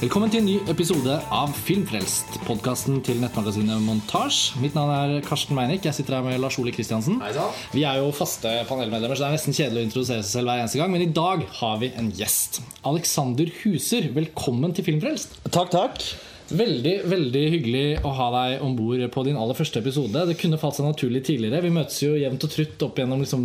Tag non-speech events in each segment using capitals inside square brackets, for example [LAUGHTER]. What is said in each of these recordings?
Velkommen til en ny episode av Filmfrelst, podkasten til nettmagasinet Montasj. Mitt navn er Karsten Meinik. Jeg sitter her med Lars Ole Kristiansen. Vi er jo faste panelmedlemmer, så det er nesten kjedelig å introdusere seg selv hver eneste gang. Men i dag har vi en gjest. Alexander Huser, velkommen til Filmfrelst. Takk, takk. Veldig veldig hyggelig å ha deg om bord på din aller første episode. Det kunne falt seg naturlig tidligere. Vi møtes jo jevnt og trutt opp gjennom liksom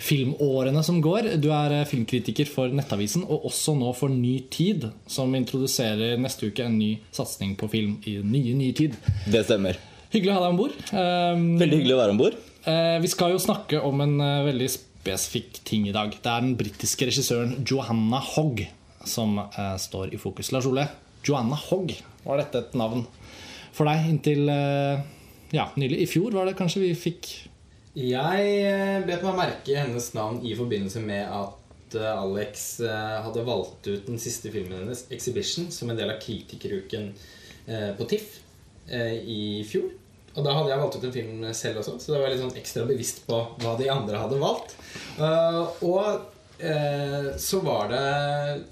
filmårene som går. Du er eh, filmkritiker for Nettavisen, og også nå for Ny Tid, som introduserer neste uke en ny satsing på film i nye Ny Tid. Det stemmer. Hyggelig å ha deg om bord. Um, Veldig hyggelig å være om bord. Uh, vi skal jo snakke om en uh, veldig spesifikk ting i dag. Det er den britiske regissøren Johanna Hogg som uh, står i fokus. Lars Ole, Johanna Hogg, var dette et navn for deg inntil eh, ja, nylig? I fjor var det kanskje vi fikk Jeg eh, bet meg merke hennes navn i forbindelse med at eh, Alex hadde valgt ut den siste filmen hennes, 'Exhibition', som en del av kritikeruken på TIFF i fjor. Og da hadde jeg valgt ut en film selv også, så da var jeg litt sånn ekstra bevisst på hva de andre hadde valgt. Og så var det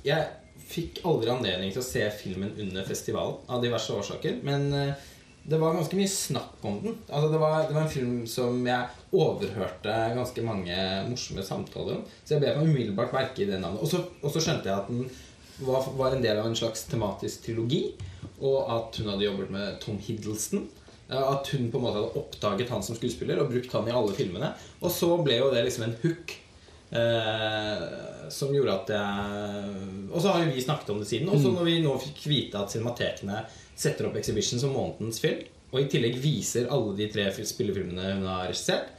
Jeg fikk aldri anledning til å se filmen under festivalen av diverse årsaker. Men eh, det var ganske mye snakk om den. Altså det, var, det var en film som jeg overhørte ganske mange morsomme samtaler om. Så jeg ble meg umiddelbart merke i det navnet. Og så, skjønte jeg at den var, var en del av en slags tematisk trilogi. Og at hun hadde jobbet med Tom Hiddleston. At hun på en måte hadde oppdaget han som skuespiller og brukt han i alle filmene. Og så ble jo det liksom en hook. Eh, som gjorde at jeg Og så har jo vi snakket om det siden. Og så når vi nå fikk vite at Cinematekene setter opp Exhibition som månedens film, og i tillegg viser alle de tre spillefilmene hun har regissert,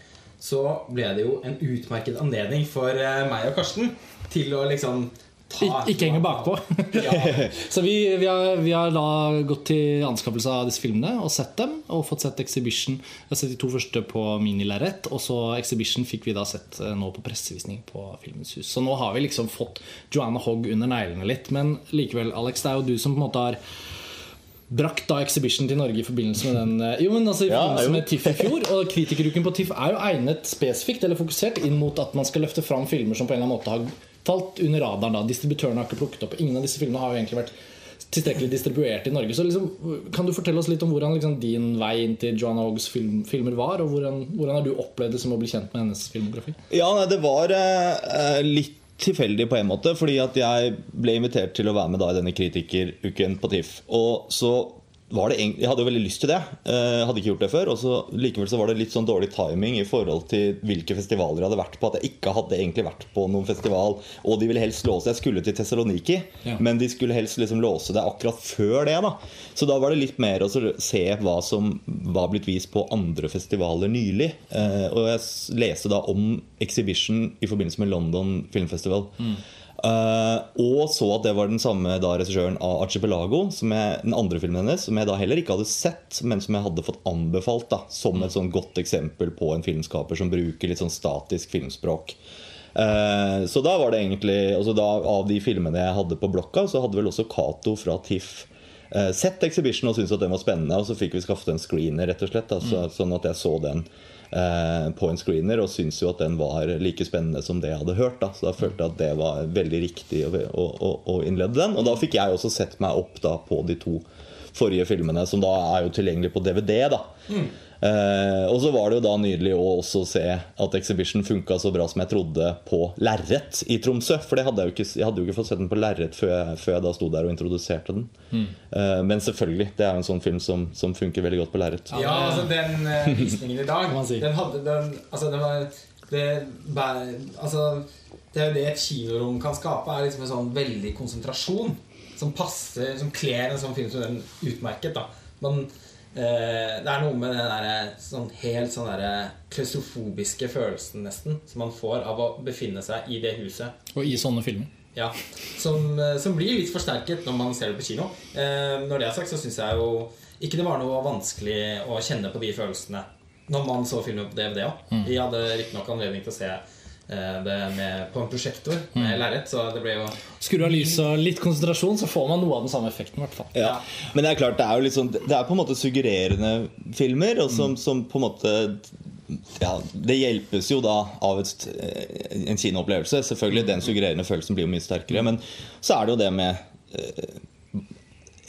så ble det jo en utmerket anledning for eh, meg og Karsten til å liksom Ik ikke henger bakpå. Ja. [LAUGHS] Så vi, vi har, vi har da gått til anskaffelse av disse filmene og sett dem. Og fått sett Exhibition. Vi har sett de to første på minilerret. Og så Exhibition fikk vi da sett eh, nå på pressevisning på Filmens Hus. Så nå har vi liksom fått Joanna Hogg under neglene litt. Men likevel, Alex, det er jo du som på en måte har brakt da Exhibition til Norge i forbindelse med den eh, Jo, men altså i forbindelse ja, med TIFF i fjor. Og kritikeruken på TIFF er jo egnet spesifikt eller fokusert inn mot at man skal løfte fram filmer som på en eller annen måte har falt under radaren. da Distributørene har ikke plukket opp. Ingen av disse filmene har jo egentlig vært tilstrekkelig distribuert i Norge. Så liksom, Kan du fortelle oss litt om hvordan liksom, din vei inn til Joanna Hoggs film, filmer var? Og hvordan, hvordan har du opplevd det som å bli kjent med hennes filmografi? Ja, det var eh, litt tilfeldig på en måte, fordi at jeg ble invitert til å være med da i denne kritikeruken på TIFF. Og så var det egentlig, Jeg hadde jo veldig lyst til det. Jeg hadde ikke gjort det før. Og så likevel så var det litt sånn dårlig timing i forhold til hvilke festivaler jeg hadde vært på. At jeg ikke hadde egentlig vært på noen festival. Og de ville helst låse Jeg skulle til Tessaloniki, Ja. men de skulle helst liksom låse det akkurat før det. da Så da var det litt mer å se hva som var blitt vist på andre festivaler nylig. Eh, og jeg leste da om Exhibition i forbindelse med London Filmfestival. Eh, og så at det var den samme da regissøren av Archipelago, jeg, den andre filmen hennes, som jeg da heller ikke hadde sett, men som jeg hadde fått anbefalt da, som et sånn godt eksempel på en filmskaper som bruker litt sånn statisk filmspråk. Uh, så da var det egentlig altså da, Av de filmene jeg hadde på blokka, så hadde vel også Cato fra TIFF eh, sett Exhibition og syntes at den var spennende. Og så fikk vi skaffet en screener, rett og slett. Da, så, Sånn at jeg så den uh, på en screener og syntes jo at den var like spennende som det jeg hadde hørt. Da. Så da følte jeg at det var veldig riktig å, å, å, å innlede den. Og da fikk jeg også sett meg opp da på de to forrige filmene, som da er jo tilgjengelig på DVD. da Eh, og så var det jo da nydelig å også se at Exhibition funka så bra som jeg trodde på lerret i Tromsø. For det hadde jeg, jo ikke, jeg hadde jo ikke fått sett den på lerret før, jeg- før jeg da sto der og introduserte den. Eh, men selvfølgelig, det er jo en sånn film som, som funker veldig godt på lerret. Ja, altså den eh, visningen i dag. Den hadde den Altså, det var det, bæ- altså, det er jo det et kinorom kan skape, er liksom en sånn veldig konsentrasjon som passer Som kler en sånn film som den utmerket. da Man, Det er noe med den der, sånn helt sånn der klaustrofobiske følelsen nesten som man får av å befinne seg i det huset. Og i sånne filmer. Ja, som, eh, som blir litt forsterket når man ser det på kino. Eh, når det er sagt, så syns jeg jo ikke det var noe vanskelig å kjenne på de følelsene når man så filmen på DVD òg. Vi hadde riktignok anledning til å se eh, det med, på en prosjektor med lerret, så det ble jo Skru av lyset og litt konsentrasjon, så får man noe av den samme effekten. i hvert fall Ja. Men det er klart, det er jo litt sånn Det er på en måte suggererende filmer, og som, som på en måte ja, Det hjelpes jo da av et, eh, en kinoopplevelse. Selvfølgelig, Den suggererende følelsen blir jo mye sterkere. Men så er det jo det med eh,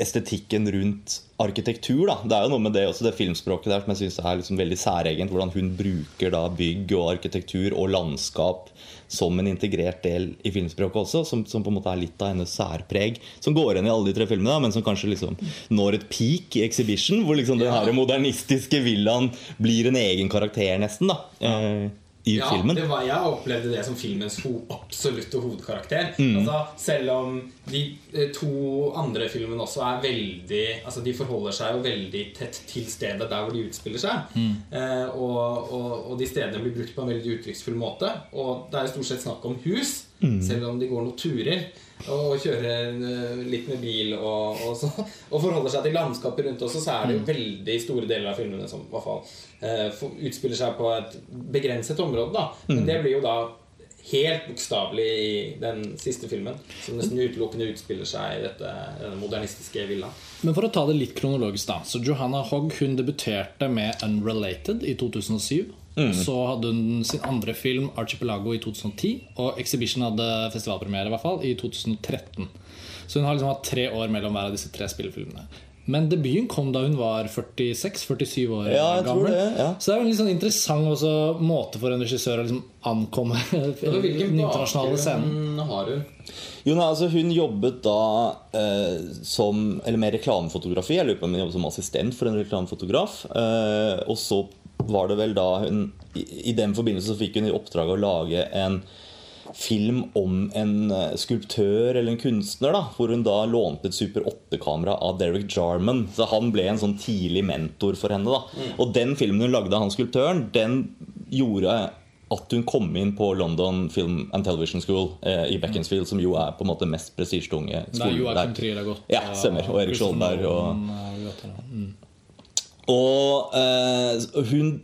estetikken rundt arkitektur. da Det er jo noe med det også, det filmspråket der som jeg synes er liksom veldig særegent. Hvordan hun bruker da bygg og arkitektur og landskap som en integrert del i filmspråket også. Som, som på en måte er litt av hennes særpreg. Som går igjen i alle de tre filmene, da, men som kanskje liksom når et peak i Exhibition. Hvor liksom den her modernistiske villaen blir en egen karakter, nesten. da eh, i ja, filmen. Det var, jeg opplevde det som filmens ho absolutte hovedkarakter. Mm. Altså, selv om de eh, to andre filmene også er veldig Altså De forholder seg jo veldig tett til stedet der hvor de utspiller seg. Mm. Eh, og, og, og, de stedene blir brukt på en veldig uttrykksfull måte. Og det er stort sett snakk om hus, mm. selv om de går noen turer og kjører eh, litt med bil og, og, så, og, forholder seg til landskapet rundt også, så er det jo mm. veldig store deler av filmene som i hvert fall eh, utspiller seg på et begrenset område. da Men mm. det blir jo da helt bokstavelig i den siste filmen, som nesten utelukkende utspiller seg i dette, denne modernistiske villa. Men for å ta det litt kronologisk, da. Så Johanna Hogg hun debuterte med 'Unrelated' i 2007. Mm. Så hadde hun sin andre film, 'Archipelago', i 2010. Og 'Exhibition' hadde festivalpremiere i hvert fall i 2013. Så hun har liksom hatt tre år mellom hver av disse tre spillefilmene. Men debuten kom da hun var 46-47 år ja, gammel. Det, ja. Så det er en litt sånn interessant også, måte for en regissør å liksom ankomme [LAUGHS] den internasjonale scenen. har hun? Jo, nei, altså Hun jobbet da eh, som Eller med reklamefotografi. Jeg lurer på om hun jobbet som assistent for en reklamefotograf. Eh, og så var det vel da hun I, den forbindelse så fikk hun i oppdrag å lage en film om en eh, skulptør eller en kunstner. da Hvor hun da lånte et Super 8-kamera av Derek Jarman. Så han ble en sånn tidlig mentor for henne. da mm. Og den filmen hun lagde av han skulptøren, den gjorde at hun kom inn på London Film and Television School eh, i Beckensfield, som jo er på en måte mest prestisjetunge skolen der. Joachim Trier har gått. Ja, stemmer. Og Erik Skjoldberg. Og, og eh, hun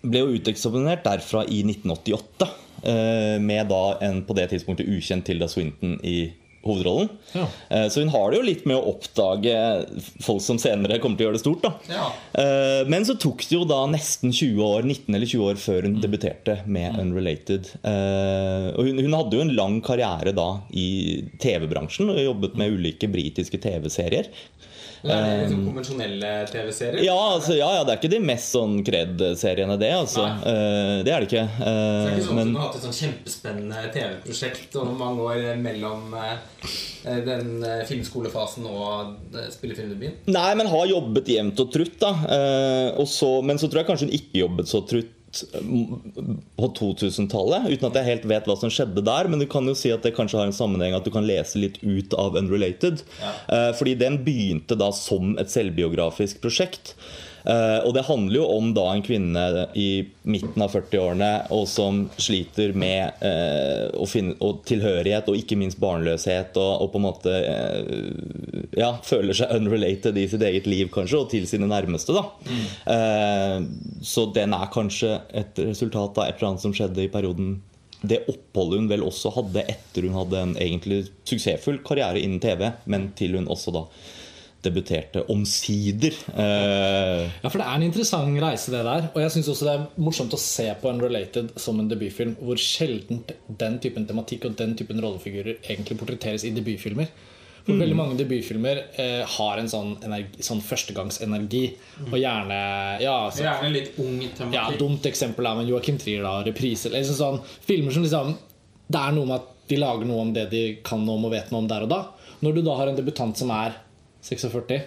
ble jo uteksaminert derfra i 1988. Eh, med da en på det tidspunktet ukjent Tilda Swinton i hovedrollen. Ja. Eh, så hun har det jo litt med å oppdage folk som senere kommer til å gjøre det stort. da ja. Eh, men så tok det jo da nesten 20 år 19 eller 20 år før hun mm. debuterte med mm. Unrelated. Og hun, hun, hadde jo en lang karriere da i TV-bransjen og jobbet med ulike britiske TV-serier. Det er det liksom konvensjonelle TV-serier? Ja, altså, ja, ja, det er ikke de mest sånn cred-seriene, det. Altså. Uh, det er det ikke. Uh, det er ikke sånn men... at du har hatt et sånn kjempespennende TV-prosjekt over mange år mellom uh, den filmskolefasen og spillefilmdebuten? Nei, men har jobbet jevnt og trutt, da. Så, men så tror jeg kanskje hun ikke jobbet så trutt på 2000-tallet, uten at jeg helt vet hva som skjedde der. Men du kan jo si at det kanskje har en sammenheng at du kan lese litt ut av Unrelated. Ja. Eh, fordi den begynte da som et selvbiografisk prosjekt. Uh, og det handler jo om da en kvinne i midten av 40-årene og som sliter med uh, å finne, og tilhørighet og ikke minst barnløshet og, og på en måte uh, ja, føler seg unrelated i sitt eget liv kanskje og til sine nærmeste. da mm. Så den er kanskje et resultat av et eller annet som skjedde i perioden det oppholdet hun vel også hadde etter hun hadde en egentlig suksessfull karriere innen TV, men til hun også da debuterte omsider. Eh, ja, for det er en interessant reise, det der. Og jeg syns også det er morsomt å se på Unrelated som en debutfilm, hvor sjelden den typen tematikk og den typen rollefigurer egentlig portretteres i debutfilmer. For mm. veldig mange debutfilmer eh, har en sånn, energi, sånn førstegangsenergi. Og gjerne ja, så, Gjerne litt ung tematikk. Ja, Dumt eksempel er med Joachim Trier. da, Reprise. Liksom sånn, filmer som liksom Det er noe med at de lager noe om det de kan noe om og vet noe om der og da. Når du da har en debutant som er 46,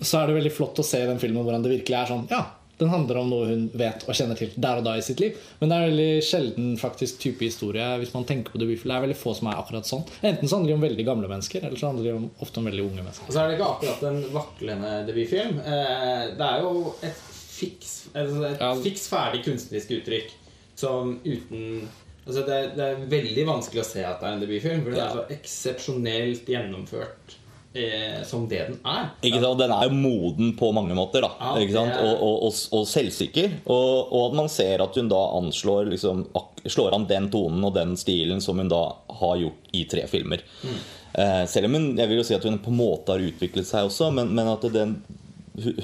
så er det veldig flott å se i den filmen hvordan det virkelig er sånn Ja, den handler om noe hun vet og kjenner til der og da i sitt liv. Men det er veldig sjelden faktisk type historie hvis man tenker på debutfilm. Det er veldig få som er akkurat sånn. Enten så handler det om veldig gamle mennesker, eller så handler det om, ofte om veldig unge mennesker. Og så er det ikke akkurat en vaklende debutfilm. Eh, det er jo et fiks, et fiks ferdig kunstnerisk uttrykk som uten Altså det, det, er veldig vanskelig å se at det er en debutfilm, for det er så eksepsjonelt gjennomført eh, som det den er. Ikke sant? Den er jo moden på mange måter. Da, ja, ikke sant? Og, og, og, og selvsikker. Og, at man ser at hun da anslår liksom, slår an den tonen og den stilen som hun da har gjort i tre filmer. Mm. Eh, selv om hun, jeg vil jo si at hun på en måte har utviklet seg også, men, men at den,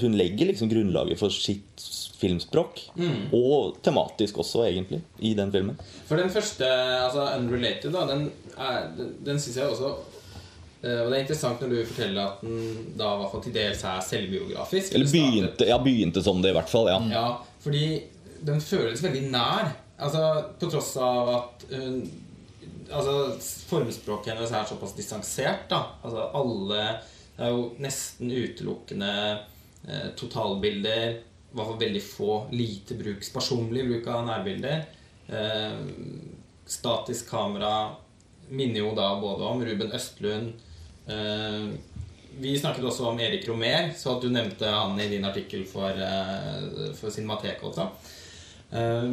hun legger liksom grunnlaget for sitt filmspråk. Mm. Og tematisk også, egentlig, i den filmen. For den første, altså 'Unrelated', da, den, er, den, syns jeg også Og det er interessant når du forteller at den da i hvert fall til dels er selvbiografisk. Eller begynte, ja, begynte som det, i hvert fall. ja Ja, fordi den føles veldig nær. Altså, På tross av at hun Altså, formspråket hennes er såpass distansert. da Altså, alle Det er jo nesten utelukkende eh, totalbilder. I hvert fall veldig få. Lite bruk, sparsommelig bruk av nærbilder. Eh, statisk kamera minner jo da både om Ruben Østlund eh, Vi snakket også om Erik Romer, så at du nevnte han i din artikkel for, eh, for Cinemateket også. Eh,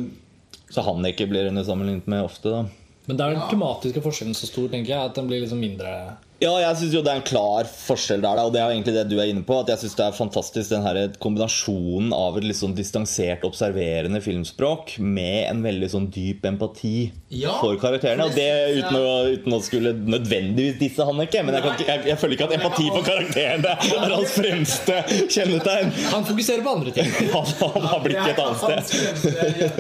Så han ikke blir under sammenlignet med ofte, da. Men da er den Ja. tematiske forskjellen så stor, tenker jeg, at den blir liksom mindre Ja, jeg syns jo det er en klar forskjell der, og det er jo egentlig det du er inne på. At jeg syns det er fantastisk den her kombinasjonen av et litt sånn distansert, observerende filmspråk med en veldig sånn dyp empati Ja, for karakterene. Og det uten å, uten å skulle nødvendigvis disse Hanneke, men jeg, kan jeg, jeg føler ikke at empati for karakterene er hans fremste kjennetegn. Han fokuserer på andre ting. [LAUGHS] Han, han har blitt et annet sted.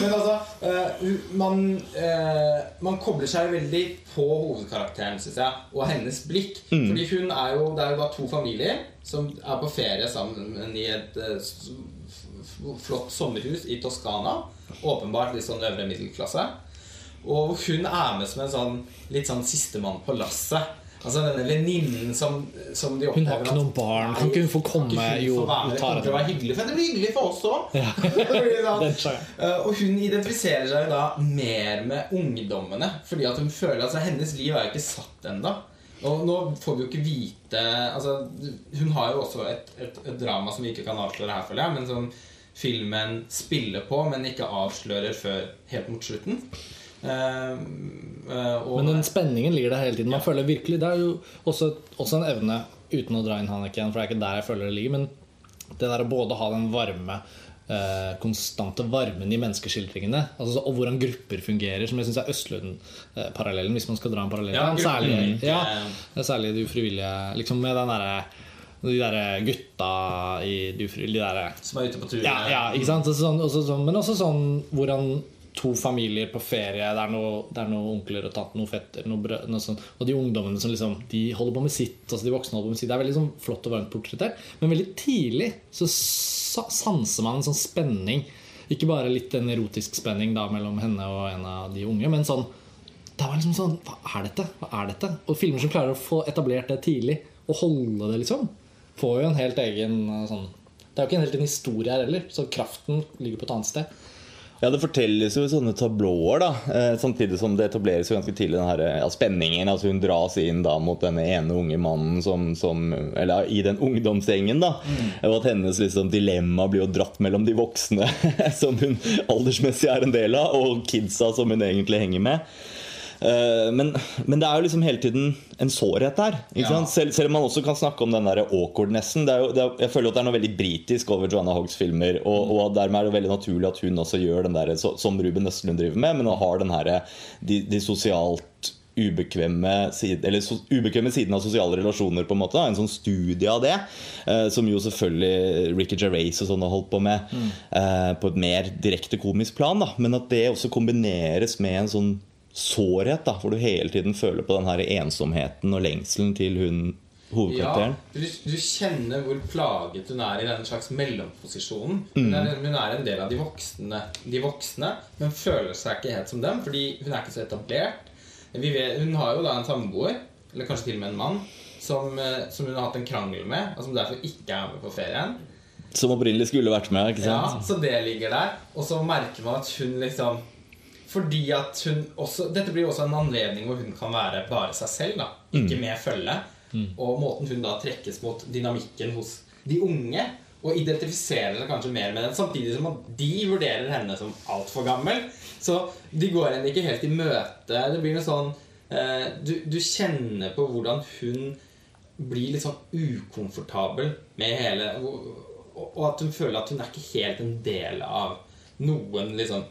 Men altså eh, man, eh, man kobler seg veldig på hovedkarakteren, syns jeg, og hennes blikk. Fordi hun er jo, Det er jo da to familier som er på ferie sammen i et eh, flott sommerhus i Toskana. Åpenbart litt sånn øvre middelklasse. Og hun er med som en sånn litt sånn sistemann på lasset. Altså denne venninnen som, som de Hun har ikke noen barn. Kan ikke hun få komme? Hun Jo, hun Det tar det. være hyggelig for. Det blir hyggelig for oss òg. Ja. [LAUGHS] Eh, og hun identifiserer seg da mer med ungdommene. Fordi at hun føler altså Hennes liv er ikke satt ennå. Og nå får vi jo ikke vite altså, Hun har jo også et, et, et drama som vi ikke kan avsløre her, føler jeg, men som filmen spiller på, men ikke avslører før helt mot slutten. Uh, uh, og, Men den spenningen ligger der hele tiden. Man føler virkelig Det er jo også, også en evne, uten å dra inn Hanneken, for det er ikke der jeg føler det ligger, men det der å både ha den varme eh, konstante varmen i menneskeskildringene, altså, så- og hvordan grupper fungerer, som jeg syns er Østlund-parallellen, hvis man skal dra en parallell. Ja, særlig, ja, det særlig de ufrivillige liksom med den derre de der gutta i de de der, som er ute på tur. ja, ja, ikke sant? Og Sånn, også sånn, men også sånn hvordan to familier på ferie Det er noen noe onkler og tanter, noen fetter noe brød, noe sånt, Og de ungdommene som liksom De holder på med sitt. Altså de voksne holder på med sitt Det er veldig sånn flott og varmt portrettert. Men veldig tidlig så sa, sanser man en sånn spenning. Ikke bare litt en erotisk spenning da mellom henne og en av de unge, men sånn det var liksom sånn Hva er dette? Hva er dette? Og filmer som klarer å få etablert det tidlig, og holde det, liksom, får jo en helt egen eh, sånn Det er jo ikke en helt en historie her heller, så kraften ligger på et annet sted. Ja, Det fortelles jo i sånne tablåer, da. Eh, samtidig som det etableres jo ganske tidlig den her, ja, spenningen. altså Hun dras inn da mot denne ene unge mannen som, som Eller i den ungdomsgjengen, da. Og at hennes liksom dilemma blir jo dratt mellom de voksne, [LAUGHS] som hun aldersmessig er en del av, og kidsa som hun egentlig henger med. Eh, Men, men det er jo liksom hele tiden en sårhet der. Ikke Ja. sant? Selv, om man også kan snakke om den der awkwardnessen. Det er jo, det er, jeg føler at det er noe veldig britisk over Joanna Hoggs filmer. Og, og dermed er det veldig naturlig at hun også gjør den der så, som Ruben Østlund driver med, men har den her, de, de sosialt ubekvemme, side, eller so, ubekvemme siden av sosiale relasjoner. på En måte da. En sånn studie av det, eh, som jo selvfølgelig Ricky Gervais og sånn har holdt på med eh, på et mer direkte komisk plan. da. Men at det også kombineres med en sånn sårhet, da, hvor du hele tiden føler på den her ensomheten og lengselen til hun Ja, du, du kjenner hvor plaget hun er i den slags mellomposisjonen. Hun, er, hun er en del av de voksne, de voksne, men føler seg ikke helt som dem, fordi hun er ikke så etablert. Vi vet, hun har jo da en samboer, eller kanskje til og med en mann, som, eh, som hun har hatt en krangel med, og som derfor ikke er med på ferien. Som opprinnelig skulle vært med. ikke Ja, så det ligger der. Og så merker man at hun liksom Fordi at hun også Dette blir også en anledning hvor hun kan være bare seg selv. da Ikke med følge. Og måten hun da trekkes mot dynamikken hos de unge. Og identifiserer seg kanskje mer med den, samtidig som at de vurderer henne som altfor gammel. Så de går henne ikke helt i møte. Det blir noe sånn eh, du, du kjenner på hvordan hun blir litt sånn ukomfortabel med hele og, og at hun føler at hun er ikke helt en del av noen liksom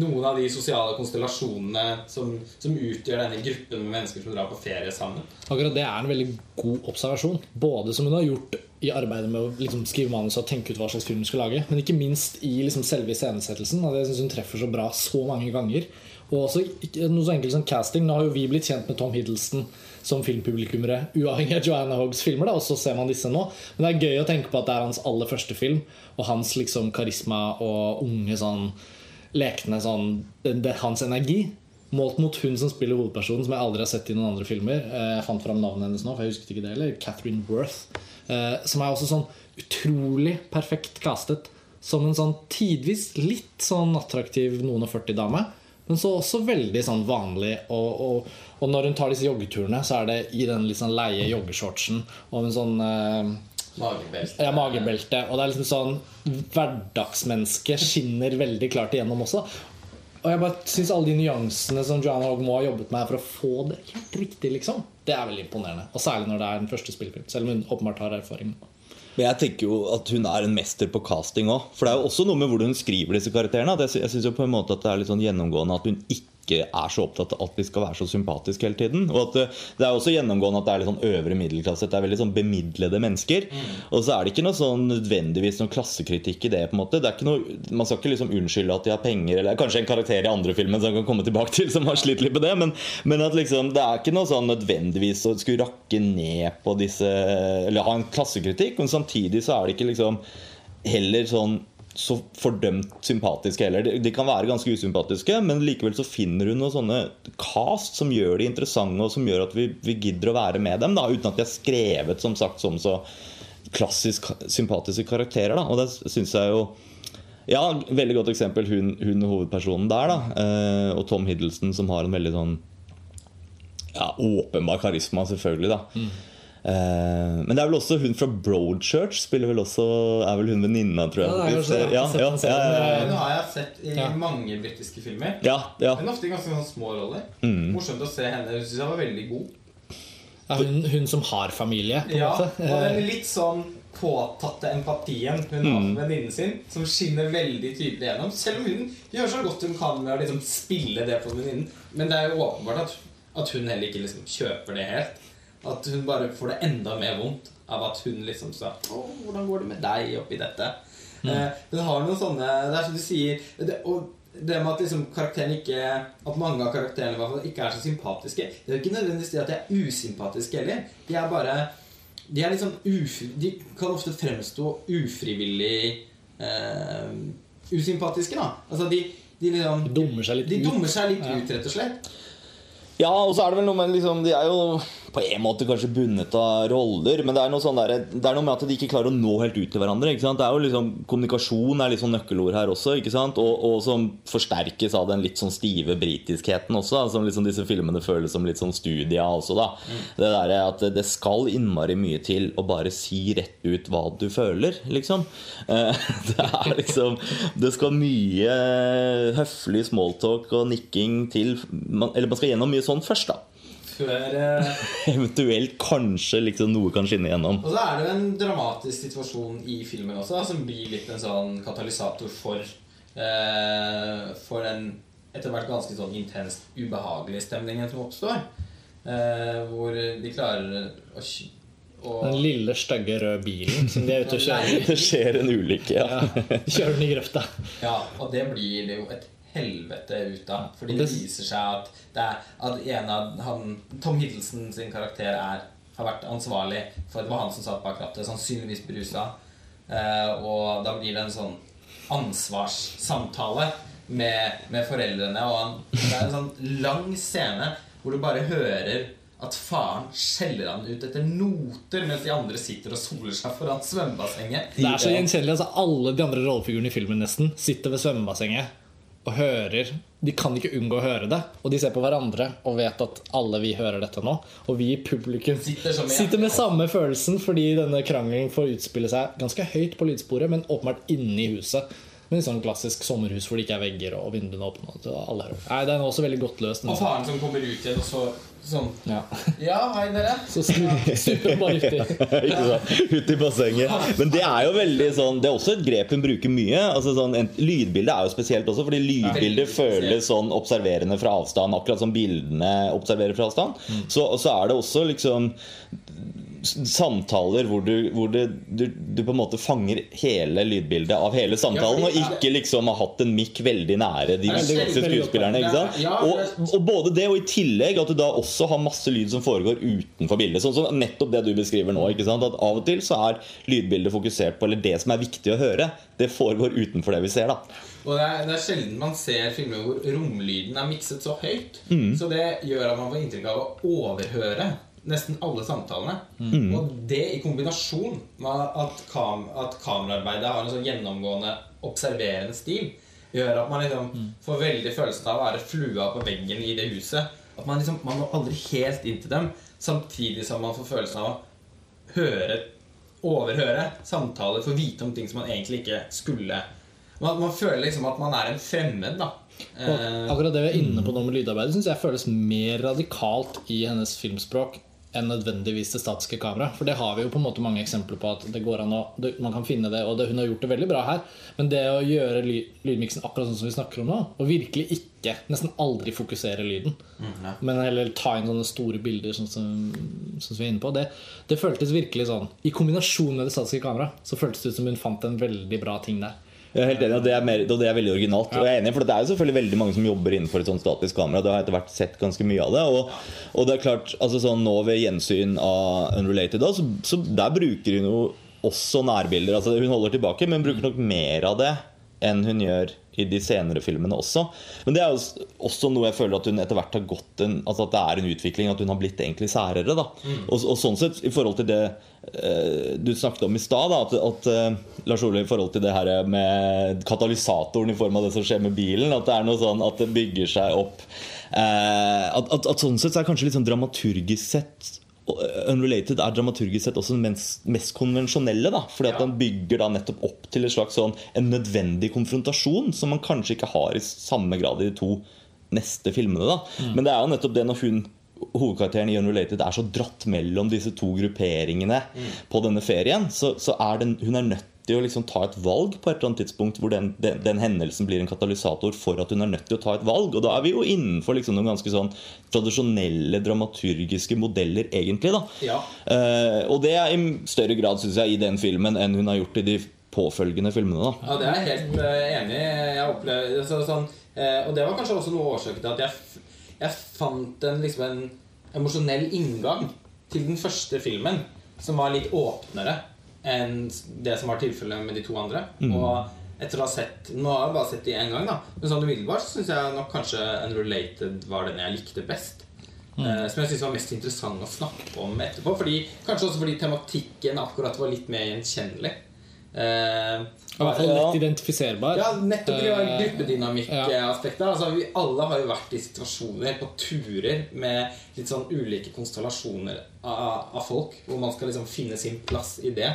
noen av de sosiale konstellasjonene som, som utgjør denne gruppen med mennesker som drar på ferie sammen. Akkurat det er en veldig god observasjon. Både som hun har gjort i arbeidet med å liksom, skrive manus og tenke ut hva slags film hun skal lage, men ikke minst i liksom, selve iscenesettelsen. Det synes hun treffer så bra så mange ganger. Og også noe så enkelt som casting. Nå har jo vi blitt kjent med Tom Hiddleston som filmpublikummere, uavhengig av Joanna Hoggs filmer, da, og så ser man disse nå. Men det er gøy å tenke på at det er hans aller første film, og hans liksom karisma og unge sånn lekne sånn det, Hans energi. Målt mot hun som spiller hovedpersonen, som jeg aldri har sett i noen andre filmer. Eh, Jeg fant fram navnet hennes nå, for jeg husket ikke det heller. Catherine Worth. Eh, Som er også sånn utrolig perfekt castet. Som en sånn tidvis litt sånn attraktiv noen og 40-dame. Men så også veldig sånn vanlig. Og, og, og når hun tar disse joggeturene, så er det i den litt sånn leie joggeshortsen og en sånn eh, Magebelte. ja, magebelte. Og det er liksom sånn Hverdagsmennesket skinner veldig klart igjennom også. Og jeg bare synes alle de nyansene som Joanna Hogg må ha jobbet med for å få det helt riktig, liksom, det er veldig imponerende. Og særlig når det er den første spillefilm. Selv om hun åpenbart har erfaring. Men jeg tenker jo at hun er en mester på casting òg. For det er jo også noe med hvordan hun skriver disse karakterene. Jeg, syns jo på en måte at det er litt sånn gjennomgående at hun ikke er så opptatt av at de skal være så sympatiske hele tiden. Og at det, det er også gjennomgående at det er litt sånn øvre middelklasse. Det er veldig sånn bemidlede mennesker. Og så er det ikke noe sånn nødvendigvis noen klassekritikk i det. på en måte Det er ikke noe, Man skal ikke liksom unnskylde at de har penger, eller kanskje en karakter i andre filmen som kan komme tilbake til, som har slitt litt med det. Men, men at liksom det er ikke noe sånn nødvendigvis å skulle rakke ned på disse Eller ha en klassekritikk, men samtidig så er det ikke liksom heller sånn så fordømt sympatiske heller. De, de kan være ganske usympatiske, men likevel så finner hun noen sånne cast som gjør de interessante, og som gjør at vi, vi gidder å være med dem, da, uten at de er skrevet som sagt som så klassisk sympatiske karakterer. Da. Og det syns jeg jo Ja, veldig godt eksempel hun, hun hovedpersonen der, da. Eh, og Tom Hiddleston, som har en veldig sånn ja, åpenbar karisma, selvfølgelig. da Eh, men det er vel også hun fra Broadchurch spiller vel også Er vel hun venninna, tror jeg. Ja, det er kanskje ja, ja, sett ja, ja, ja. Hun har jeg sett i Ja. mange britiske filmer. ja, ja. Men ofte i ganske sånne små roller. Mm. Morsomt å se henne. Hun syns jeg var veldig god. Ja, hun, hun som har familie, på en Ja, måte. og den litt sånn påtatte empatien hun har for venninnen sin, som skinner veldig tydelig gjennom. Selv om hun gjør så godt hun kan med å liksom spille det på venninnen. Men det er jo åpenbart at, at hun heller ikke liksom kjøper det helt. At hun bare får det enda mer vondt av at hun liksom sa Å, hvordan går det med deg oppi dette? Eh, den har noen sånne Det er som du sier det, Og det med at liksom karakteren ikke At mange av karakterene i hvert fall ikke er så sympatiske Det er ikke nødvendigvis det at de er usympatiske heller. De er bare De er sånn ufri, De kan ofte fremstå ufrivillig eh, usympatiske, da. Altså de, de liksom De dummer seg litt De ut. dummer seg litt Ja. ut, rett og slett. Ja, og så er det vel noe med liksom, De er jo på en måte kanskje bundet av roller, men det er sånn der, det er noe med at de ikke klarer å nå helt ut til hverandre. ikke sant? Det er jo liksom, Kommunikasjon er litt sånn nøkkelord her også, ikke? Og, og som forsterkes av den litt sånn stive britiskheten også. da, Som liksom disse filmene føles som litt sånn studia også. da. Det der at det skal innmari mye til å bare si rett ut hva du føler, liksom. Eh, [LAUGHS] Det er liksom Det skal mye høflig smalltalk og nikking til. Eller man skal gjennom mye sånn først, da. Før eh, [LAUGHS] Eventuelt kanskje liksom noe kan skinne igjennom. Og så er det jo en dramatisk situasjon i filmen også, da, som blir litt en sånn katalysator for eh, For den etter hvert ganske sånn intenst ubehagelige stemningen som oppstår. Eh, hvor de klarer å, og... Den lille, stygge røde bilen som de er ute og [LAUGHS] kjører. Det skjer en ulykke, ja. Ja, kjører den i grøfta. Ja, og det blir jo et helvete ut av. Fordi det Det- viser seg at, det er, at en av han, Tom Hiddleston sin karakter er, har vært ansvarlig for det var han som satt bak rattet, sannsynligvis berusa. Uh, og da blir det en sånn ansvarssamtale med, med foreldrene. Og han, det er en sånn lang scene hvor du bare hører at faren skjeller han ut etter noter mens de andre sitter og soler seg foran svømmebassenget. Det er så gjenkjennelig. Altså, alle de andre rollefigurene i filmen nesten sitter ved svømmebassenget og hører De kan ikke unngå å høre det. Og de ser på hverandre og vet at alle vi hører dette nå. Og vi i publikum Sitter sitter med samme følelsen fordi denne krangelen får utspille seg ganske høyt på lydsporet, men åpenbart inne i huset. Men sånn klassisk sommerhus hvor det ikke er vegger og vinduene åpne. Nei, Den er også veldig godt løst. Og faren som kommer ut igjen, og så sånn Ja. Ja, hei, dere. Så stuper [LAUGHS] bare uti. [LAUGHS] Ikke? Ut i bassenget. Men det er jo veldig sånn Det er også et grep hun bruker mye. Altså sånn, en, lydbildet er jo spesielt også, fordi lydbildet føles sånn observerende fra avstand. Akkurat som bildene observerer fra avstand. Så, så er det også liksom samtaler hvor, du, hvor du, du, du på en måte fanger hele lydbildet av hele samtalen, og ikke liksom har hatt en mikk veldig nære de viktigste skuespillerne. Og, og både det og i tillegg at du da også har masse lyd som foregår utenfor bildet. Sånn som nettopp det du beskriver nå. At Av og til så er lydbildet fokusert på Eller det som er viktig å høre, det foregår utenfor det vi ser. da Og det er, det er sjelden man ser filmer hvor romlyden er mikset så høyt. Så det gjør at man får inntrykk av å overhøre nesten alle samtalene. Og det i kombinasjon med at, kam at kameraarbeidet har en sånn gjennomgående observerende stil, gjør at man liksom får veldig følelsen av å være flua på veggen i det huset. At man liksom Man når aldri helt inn til dem, samtidig som man får følelsen av å høre overhøre samtaler, få vite om ting som man egentlig ikke skulle. Man, man føler liksom at man er en fremmed, da. Og Eh, akkurat det vi er inne på nå med lydarbeidet, syns jeg føles mer radikalt i hennes filmspråk enn nødvendigvis det statiske kameraet. For det har vi jo på en måte mange eksempler på at det går an å det, Man kan finne det, og det, hun har gjort det veldig bra her. Men det å gjøre ly, lydmiksen akkurat sånn som vi snakker om nå, og virkelig ikke, nesten aldri fokusere lyden, ja. men heller ta inn sånne store bilder, sånn som, sånn som vi er inne på, det, det føltes virkelig sånn I kombinasjon med det statiske kameraet så føltes det ut som hun fant en veldig bra ting der. Jeg er helt enig, og det er, mer, og det er veldig originalt. Og jeg er enig, for Det er jo selvfølgelig veldig mange som jobber innenfor et sånt statisk kamera. Det har jeg etter hvert sett ganske mye av det. Og, og det er klart, altså sånn nå ved gjensyn av Unrelated, da, så, så der bruker hun jo også nærbilder. Altså Hun holder tilbake, men bruker nok mer av det enn hun gjør i de senere filmene også. Men det er jo også noe jeg føler at hun etter hvert har gått en, altså at det er en utvikling, at hun har blitt egentlig særere. da og, og sånn sett, i forhold til det eh, du snakket om i stad, at, at eh, Lars Ole, i forhold til det her med katalysatoren i form av det som skjer med bilen, at det er noe sånn at det bygger seg opp eh, at, at, at sånn sett så er kanskje litt sånn dramaturgisk sett Unrelated er dramaturgisk sett også den mest, mest konvensjonelle. da Fordi at Ja. den bygger da nettopp opp til et slags sånn en nødvendig konfrontasjon som man kanskje ikke har i samme grad i de to neste filmene. da Men det er jo nettopp det når hun hovedkarakteren i Unrelated er så dratt mellom disse to grupperingene på denne ferien, så, så er den, hun er nødt til å liksom ta et valg på et eller annet tidspunkt hvor den, den, den hendelsen blir en katalysator for at hun er nødt til å ta et valg. Og da er vi jo innenfor liksom noen ganske sånn tradisjonelle dramaturgiske modeller, egentlig. da Ja. Uh, Og det er i større grad, syns jeg, i den filmen enn hun har gjort i de påfølgende filmene. da Ja, det er jeg helt eh, enig i. Jeg opplevde så, sånn, uh, Og det var kanskje også noe av årsaken til at jeg, jeg fant en, liksom en emosjonell inngang til den første filmen som var litt åpnere enn det som var tilfellet med de to andre. Og etter å ha sett Nå har jeg bare sett de én gang, da. Men sånn umiddelbart syns jeg nok kanskje Unrelated var den jeg likte best. Eh, som jeg synes var mest interessant å snakke om etterpå. Fordi, kanskje også fordi tematikken akkurat var litt mer gjenkjennelig. Eh, I hvert fall Ja. lett identifiserbar. ja, nettopp det var gruppedynamikkaspektet. gruppedynamikk-aspektet. Altså, vi alle har jo vært i situasjoner på turer med litt sånn ulike konstellasjoner av, av folk, hvor man skal liksom finne sin plass i det.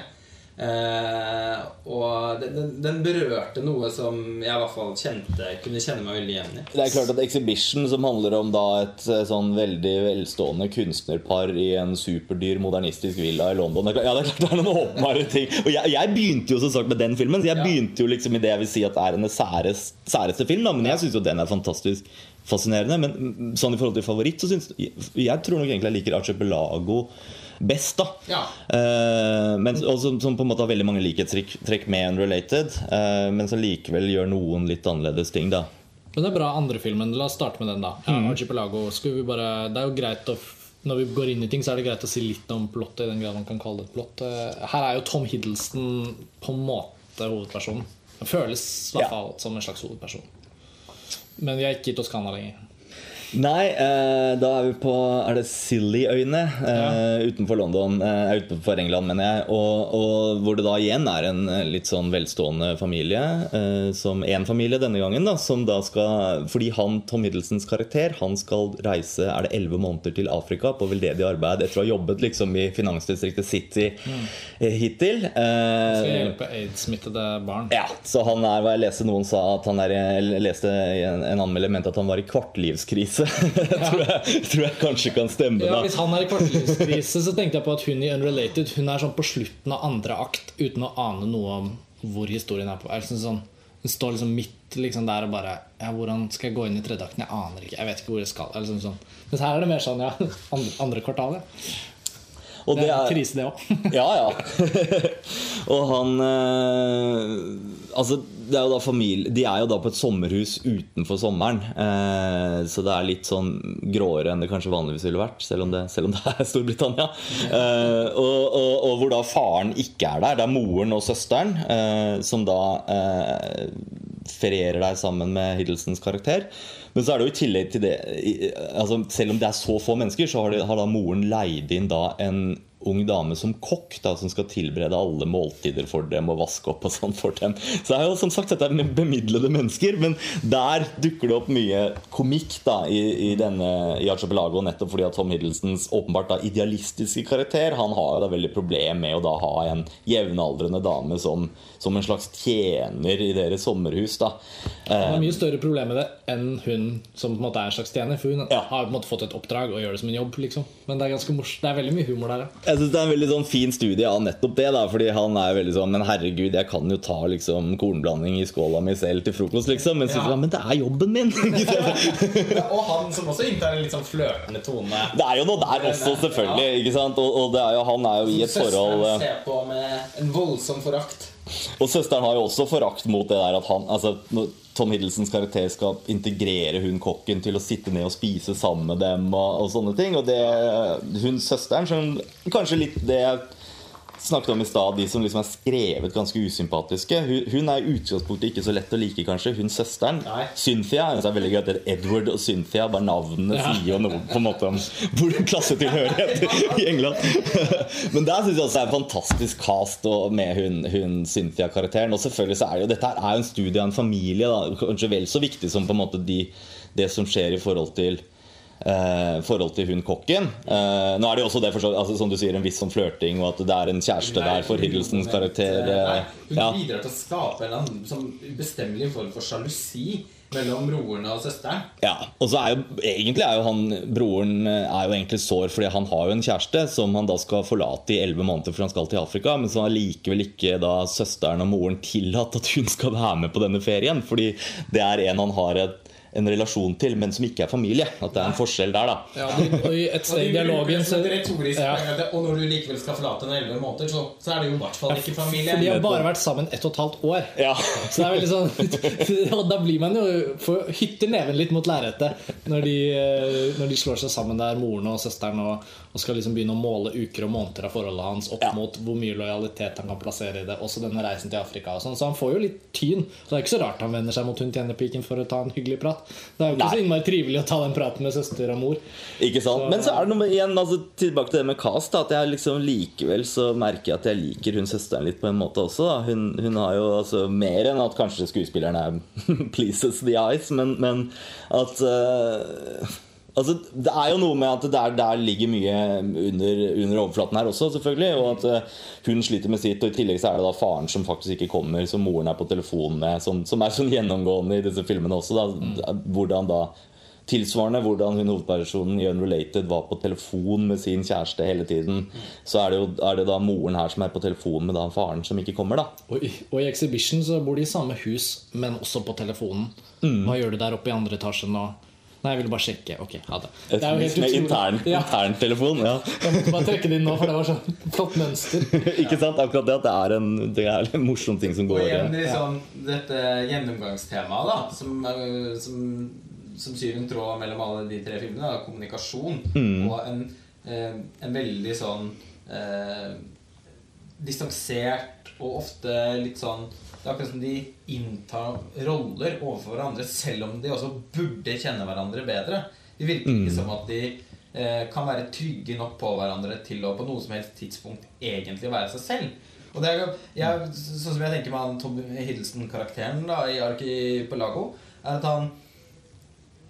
Eh, og den, den, berørte noe som jeg i hvert fall kjente kunne kjenne meg veldig igjen i. Det er klart at Exhibition, som handler om et eh, sånn veldig velstående kunstnerpar i en superdyr modernistisk villa i London det klart, Ja, det er klart det er noen åpenbare ting. Og jeg, jeg begynte jo som sagt med den filmen, så jeg Ja. begynte jo liksom i det jeg vil si at er hennes særest, særeste film. Da. Men jeg syns jo den er fantastisk fascinerende. Men sånn i forhold til favoritt, så syns jeg tror nok egentlig jeg liker Archipelago best, da. Ja. uh, men, og som, som på en måte har veldig mange likhetstrekk med Unrelated, uh, men som likevel gjør noen litt annerledes ting, da. Men det er bra andre filmen. La oss starte med den, da. Ja, Archipelago. Skulle vi bare, det er jo greit å Når vi går inn i ting, så er det greit å si litt om plottet. I den grad man kan kalle det et plott. Eh, Her er jo Tom Hiddleston på en måte hovedpersonen. Han føles i hvert Ja. fall som en slags hovedperson. Men vi er ikke i Toskana lenger. Nei, eh, da er vi på Er det Silly-øyene eh, utenfor London? Eh, utenfor England, mener jeg. Og, og hvor det da igjen er en eh, litt sånn velstående familie. Eh, som én familie denne gangen, da. Som da skal Fordi han, Tom Middelsens karakter, han skal reise er det elleve måneder til Afrika på veldedig arbeid etter å ha jobbet liksom i finansdistriktet City mm. hittil. Eh, Skal hjelpe aids-smittede barn. ja, så han er, hva jeg leste noen sa at han er, leste en, en anmelder mente at han var i kvartlivskrise. Kvartlivskrise. [LAUGHS] tror, jeg, tror jeg kanskje kan stemme. Ja, da Hvis han er i kvartlivskrise, så tenkte jeg på at hun i Unrelated Hun er sånn på slutten av andre akt uten å ane noe om hvor historien er på. Er sånn, sånn, hun står liksom midt liksom der og bare ja, Hvordan skal jeg gå inn i tredje akten? Jeg aner ikke. Jeg vet ikke hvor jeg skal. Eller sånn, sånn. Mens her er det mer sånn, ja. [LAUGHS] Andre, andre kvartalet. Og Det er en krise, det òg. [LAUGHS] [LAUGHS] Ja, ja. [LAUGHS] og han eh, Altså, det er jo da familie De er jo da på et sommerhus utenfor sommeren. Eh, så det er litt sånn gråere enn det kanskje vanligvis ville vært, selv om det, selv om det er Storbritannia. Eh, og, og, og hvor da faren ikke er der. Det er moren og søsteren eh, som da eh, ferierer deg sammen med Hiddlestons karakter. Men så er det jo i tillegg til det altså Selv om det er så få mennesker, så har, de, har da moren leid inn da en ung dame som kokk, da, som skal tilberede alle måltider for dem og vaske opp og sånn for dem. Så det er jo som sagt dette er bemidlede mennesker, men der dukker det opp mye komikk da i, i denne i Archipelago, nettopp fordi at Tom Hiddlestons åpenbart da idealistiske karakter, han har jo da veldig problem med å da ha en jevnaldrende dame som, som en slags tjener i deres sommerhus. da. Han Eh, har mye større problemer med det enn hun som på en måte er en slags tjener. For hun Ja. har på en måte fått et oppdrag og gjør det som en jobb. liksom Men det er ganske mors Det er veldig mye humor der. ja. Jeg synes Det er en veldig sånn fin studie av nettopp det. da Fordi han er veldig sånn Men herregud, jeg kan jo ta liksom kornblanding i skåla mi selv til frokost, liksom. Men, så, Ja. men det er jobben min! [LAUGHS] [LAUGHS] Og han som også inntar en litt sånn flørtende tone. Det er jo noe der også, selvfølgelig. Ikke sant? Og, og det er jo, han er jo i et forhold Søsteren eh, ser på med en voldsom forakt. Og søsteren har jo også forakt mot det der at han altså, Tom Hiddlestons karakter skal integrere hun kokken til å sitte ned og spise sammen med dem og, og sånne ting. Og det hun søsteren, som kanskje litt det snakket om i stad, de som liksom er skrevet ganske usympatiske. Hun, hun er i utgangspunktet ikke så lett å like, kanskje. Hun søsteren. Nei. Cynthia. Hun er veldig gøy at Edward og Cynthia. Bare navnene sier jo noe på en måte om hvor klassetilhørighet i England. [LAUGHS] Men der syns jeg også det er en fantastisk cast med hun, hun Cynthia-karakteren. Og selvfølgelig så er det jo dette her er jo en studie av en familie. Da. Kanskje vel så viktig som på en måte de, det som skjer i forhold til eh, forhold til hun kokken. Eh, nå er det jo også det for, så- altså, som du sier, en viss sånn flørting, og at det er en kjæreste der for Hiddlestons karakter. Nei, eh, hun ja. bidrar til å skape en annen sånn ubestemmelig form for sjalusi mellom broren og søsteren. Ja, og så er jo egentlig er jo han broren eh, er jo egentlig sår fordi han har jo en kjæreste som han da skal forlate i elleve måneder for han skal til Afrika, men så har likevel ikke da søsteren og moren tillatt at hun skal være med på denne ferien, fordi det er en han har et, en relasjon til, men som ikke er familie. At det er en forskjell der, da. Ja, du, og i et sted i dialogen så Ja. Og når du likevel skal forlate den elleve måneder, så, så er det jo i hvert fall ikke familie. For de har bare vært sammen ett og et halvt år. Ja. Så det er veldig sånn [LAUGHS] Og da blir man jo for, hytter neven litt mot lerretet når, de, eh, når de slår seg sammen der, moren og søsteren, og, og skal liksom begynne å måle uker og måneder av forholdet hans opp Ja. mot hvor mye lojalitet han kan plassere i det. Også denne reisen til Afrika og sånn. Så han får jo litt tyn. Så det er ikke så rart han vender seg mot hun tjenerpiken for å ta en hyggelig prat. Det er jo ikke Nei. så innmari trivelig å ta den praten med søster og mor. Ikke sant? Men så er det noe med, igjen altså, tilbake til det med cast. Da, at jeg liksom likevel så merker jeg at jeg liker hun søsteren litt på en måte også. Da. Hun, hun har jo altså mer enn at kanskje skuespilleren er [LAUGHS] pleases the eyes, men, men at eh, Altså, det er jo noe med at der, der ligger mye under, under overflaten her også, selvfølgelig. Og at eh, hun sliter med sitt. Og i tillegg så er det da faren som faktisk ikke kommer, som moren er på telefon med. Som, som er sånn gjennomgående i disse filmene også. Da, hvordan da Tilsvarende hvordan hun hovedpersonen i Unrelated var på telefon med sin kjæreste hele tiden. Så er det jo er det da moren her som er på telefon med da faren som ikke kommer, da. Og i, og i Exhibition så bor de i samme hus, men også på telefonen. Hva gjør du der oppe i andre etasjen nå? Nei, jeg ville bare sjekke. Ok, ha det. Et Det er jo helt med intern, Ja, interntelefon. Ja. jeg måtte bare trekke det inn nå, for det var sånn flott mønster. [LAUGHS] ikke sant? Akkurat det at det er en, det er en morsom ting som går igjen liksom, dette gjennomgangstemaet da som, som, som syr en tråd mellom alle de tre filmene. Da, kommunikasjon og en, eh, en veldig sånn eh, distansert og ofte litt sånn Det er akkurat som de inntar roller overfor hverandre, selv om de også burde kjenne hverandre bedre. Det virker ikke som at de eh, kan være trygge nok på hverandre til å på noe som helst tidspunkt egentlig være seg selv. Og det er, jo- jeg, Sånn som jeg tenker med han Tom Hiddleston-karakteren da i Archipelago, er at han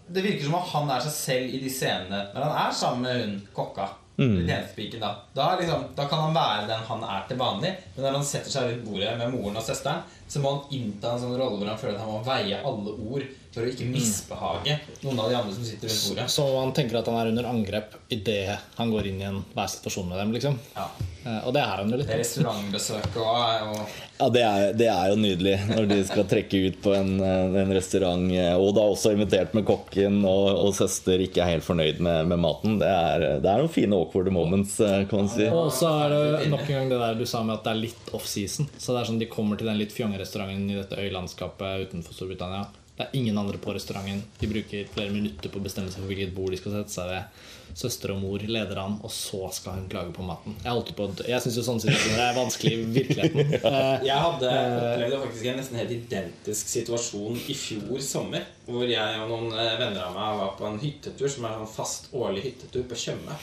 Det virker som at han er seg selv i de scenene når han er sammen med hun kokka. Mm. tjenestepiken, da. Da, liksom, da kan han være den han er til vanlig. Men når han setter seg rundt bordet med moren og søsteren, så må han innta en sånn rolle hvor han føler at han må veie alle ord for å ikke misbehage noen av de andre som sitter rundt bordet. Så han tenker at han er under angrep idet han går inn i en hver situasjon med dem. liksom Ja. Eh, Og det er han jo litt. Restaurantbesøk og, og Ja, det er, det er jo nydelig når de skal trekke ut på en, eh, en restaurant, eh, og da også invitert med kokken, og, og søster ikke er helt fornøyd med, med maten. Det er, det er noen fine awkward moments, kan man si. Og så er det nok en gang det der du sa med at det er litt off-season. Så det er sånn De kommer til den litt fjonge restauranten i dette øylandskapet utenfor Storbritannia. Det er ingen andre på restauranten. De bruker flere minutter på å bestemme seg for hvilket bord de skal sette seg ved. Søster og mor leder an, og så skal hun klage på maten. Jeg på. Jeg syns jo sånne situasjoner er vanskelig i virkeligheten. [LAUGHS] Eh, Jeg hadde opplevd faktisk en nesten helt identisk situasjon i fjor sommer. Hvor jeg og noen eh, venner av meg var på en hyttetur som er en sånn fast årlig hyttetur på Tjøme.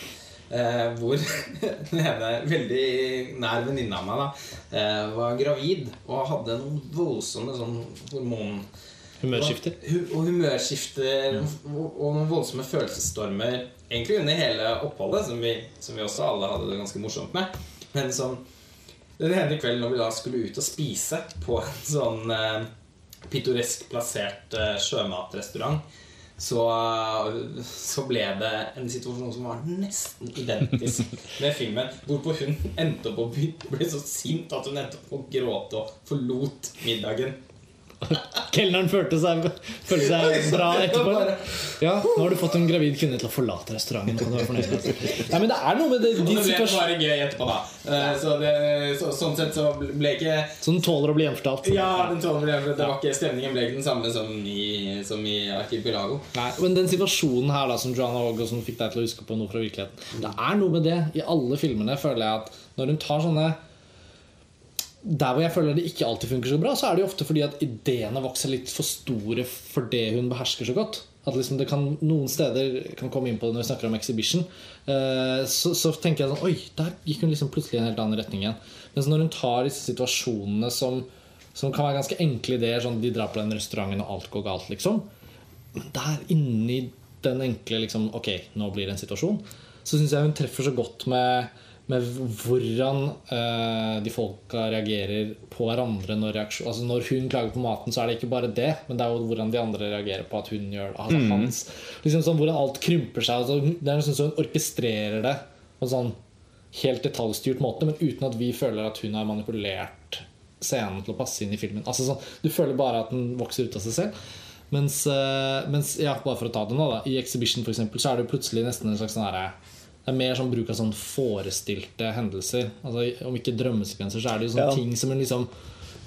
Eh, hvor [LAUGHS] den ene veldig nær venninne av meg da eh, var gravid og hadde noen voldsomme sånn hormon... Humørskifter. Og, Og humørskifter og, og noen voldsomme følelsesstormer egentlig under hele oppholdet, som vi, som vi også alle hadde det ganske morsomt med. Men som den ene kvelden når vi da skulle ut og spise på en sånn eh, pittoresk plassert eh, sjømatrestaurant, så, så ble det en situasjon som var nesten identisk med filmen. Hvorpå hun endte opp å bli, så sint at hun endte opp å gråte og forlot middagen. [LAUGHS] Kelneren følte seg, følte seg bra etterpå. Ja, Nå har du fått en gravid kvinne til å forlate restauranten. Kan du være fornøyd. Nei, men det er noe med det, de det ble situasjon- bare gøy etterpå, da. Eh, Så, det, så sånn sett så ble ikke Så den tåler å bli gjenfortalt. Ja, den tåler å det var ikke Stemningen ble ikke den samme som i, som i Archipelago. Nei, men den situasjonen her da som Joanna Hogg fikk deg til å huske på noe fra virkeligheten Det er noe med det. I alle filmene føler jeg at når hun tar sånne Der hvor jeg føler det ikke alltid funker så bra, så er det jo ofte fordi at ideene vokser litt for store for det hun behersker så godt. At liksom det kan, Noen steder kan komme inn på det når vi snakker om exhibition. eh, Så, så tenker jeg sånn Oi, der gikk hun liksom plutselig i en helt annen retning igjen. Mens når hun tar disse situasjonene som, som kan være ganske enkle ideer, sånn de drar på den restauranten og alt går galt, liksom. Men der inni den enkle liksom, Ok, nå blir det en situasjon. Så syns jeg hun treffer så godt med, med hvordan uh, de folka reagerer på hverandre når, reaksjon, altså når hun klager på maten, så er det ikke bare det, men det er jo hvordan de andre reagerer på at hun gjør det. Altså hans, liksom sånn Hvordan alt krymper seg. Altså, det er liksom sånn, hun orkestrerer det på en sånn helt detaljstyrt måte, men uten at vi føler at hun har manipulert scenen til å passe inn i filmen. Altså sånn, Du føler bare at den vokser ut av seg selv. Mens, uh, mens ja, bare for å ta det nå da I Exhibition for eksempel, så er det plutselig nesten en slags sånn herre det er mer sånn bruk av sånn forestilte hendelser. Altså, om ikke drømmesekvenser, så er det jo sånne Ja. ting som liksom